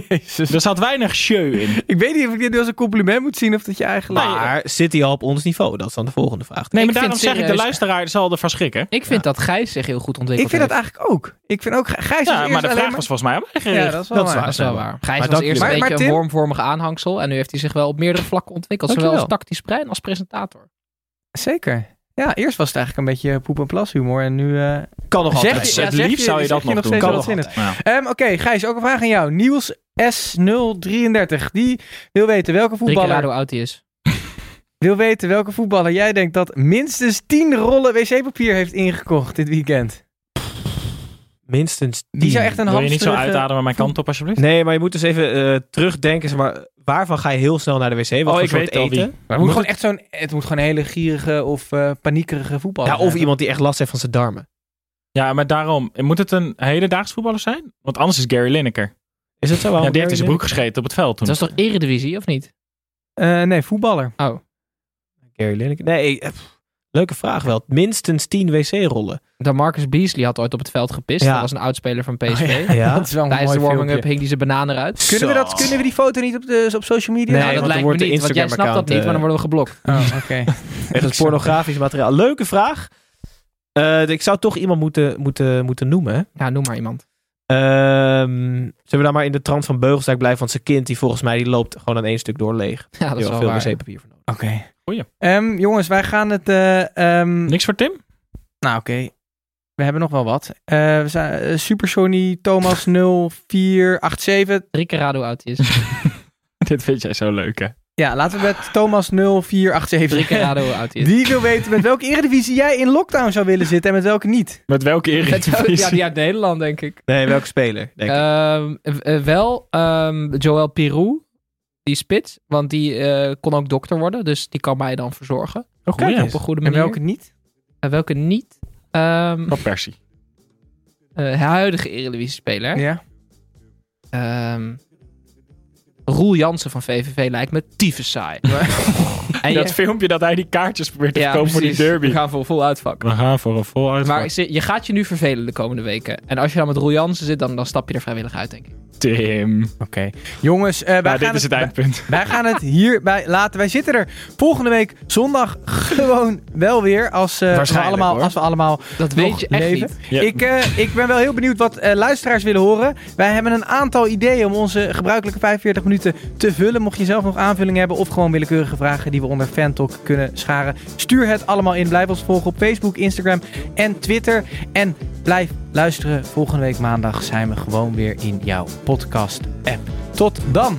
Jezus. Er zat weinig show in. Ik weet niet of ik dit nu als een compliment moet zien of dat je eigenlijk... Maar zit hij al op ons niveau? Dat is dan de volgende vraag. Nee, Ik maar daarom zeg ik, de luisteraar zal ervan schrikken. Ik vind dat Gijs zich heel goed ontwikkeld ik vind dat eigenlijk ook. Ik vind ook... Gijs is Ja, maar de vraag was volgens mij aan mij gericht. Ja, dat is wel Dat is waar. is wel waar. Gijs Maar was eerst een Maar- beetje een wormvormig aanhangsel. En nu heeft hij zich wel op meerdere vlakken ontwikkeld. Zowel als. Tactisch brein als presentator. Zeker. Ja, eerst was het eigenlijk een beetje poep en plas humor. En nu... eh, Kan nog Zeg altijd. je- ja, het liefst je- zou je dat je nog nog doen. steeds Kan nog. Ja. Ehm, Oké, Gijs, ook een vraag aan jou. Niels S033. Die wil weten welke Drie keer raden voetballer... hoe oud hij is. wil weten welke voetballer jij denkt dat minstens 10 rollen wc-papier heeft ingekocht dit weekend. Minstens Die zou echt een Wil je niet zo uitademen mijn kant op, alsjeblieft? Nee, maar je moet dus even eh, terugdenken. Zeg maar, waarvan ga je heel snel naar de wc? Wat Oh, voor ik soort weet al eten? wie. Maar het moet gewoon echt zo'n, het moet gewoon een hele gierige of eh, paniekerige voetballer Ja, zijn. of iemand die echt last heeft van zijn darmen. Ja, maar daarom. Moet het een hedendaagse voetballer zijn? Want anders is Gary Lineker. Is het zo? Ja, die heeft in zijn broek gescheten op het veld toen. Dat is toch Eredivisie, of niet? Eh, nee, voetballer. Oh. Gary Lineker. Nee, eh, pff, leuke vraag wel. Minstens 10 wc-rollen. Dan Marcus Beasley had ooit op het veld gepist. Ja. Dat was een oudspeler van PSV. Oh, ja. Ja. Dat is wel een Tijdens mooi de warming-up hing hij zijn bananen eruit. Kunnen we, dat, kunnen we die foto niet op, de, op social media? Nee, nou, dat lijkt me niet, want jij snapt dat niet, maar dan eh, worden we geblokt. Oh, oké. Wegens pornografisch materiaal. Leuke vraag. Eh, ik zou toch iemand moeten, moeten, moeten noemen. hè? Ja, noem maar iemand. Ehm, zullen we dan maar in de trant van Beugelsdijk blijven? Want zijn kind, die volgens mij, die loopt gewoon aan één stuk door leeg. Ja, dat is wel veel waar. wc-papier voor nodig. Oké. Goeie. Ehm, jongens, wij gaan het... eh, ehm, Niks voor Tim? nou, oké. We hebben nog wel wat. Eh, we zijn eh, Super Sony Thomas 0487. Drie keer raden hoe oud is. Dit vind jij zo leuk, hè? Ja, laten we met Thomas 0487. Drie keer raden hoe oud is. Die wil weten met welke eredivisie jij in lockdown zou willen zitten en met welke niet. Met welke Met- eredivisie? Ja, die uit Nederland, denk ik. Nee, welke speler? Denk ik. Ehm, eh, wel ehm, Joël Pirou, die spits. Want die eh, kon ook dokter worden, dus die kan mij dan verzorgen. Oh, kijk op een goede En manier. welke niet? En welke niet? Ehm Van Persie. eh, huidige Eredivisie-speler. Ja. Ehm, Roel Jansen van VVV lijkt me tyfus saai. en dat filmpje dat hij die kaartjes probeert te verkopen voor die derby. We gaan voor vol uitvak. We gaan voor een vol uitvak. Maar je gaat je nu vervelen de komende weken. En als je dan met Roel Jansen zit, dan, dan stap je er vrijwillig uit, denk ik. Tim. Oké. Jongens, eh, wij, Nou, gaan dit is het eindpunt. wij gaan het hierbij laten. Wij zitten er volgende week zondag gewoon wel weer. Als, eh, we, Waarschijnlijk, allemaal, hoor. als we allemaal Dat nog weet je echt leven. niet. Ja. Ik, eh, ik ben wel heel benieuwd wat eh, luisteraars willen horen. Wij hebben een aantal ideeën om onze gebruikelijke 45 minuten te vullen. Mocht je zelf nog aanvulling hebben of gewoon willekeurige vragen die we onder Fantalk kunnen scharen. Stuur het allemaal in. Blijf ons volgen op Facebook, Instagram en Twitter. En blijf luisteren. Volgende week maandag zijn we gewoon weer in jouw podcast app. Tot dan!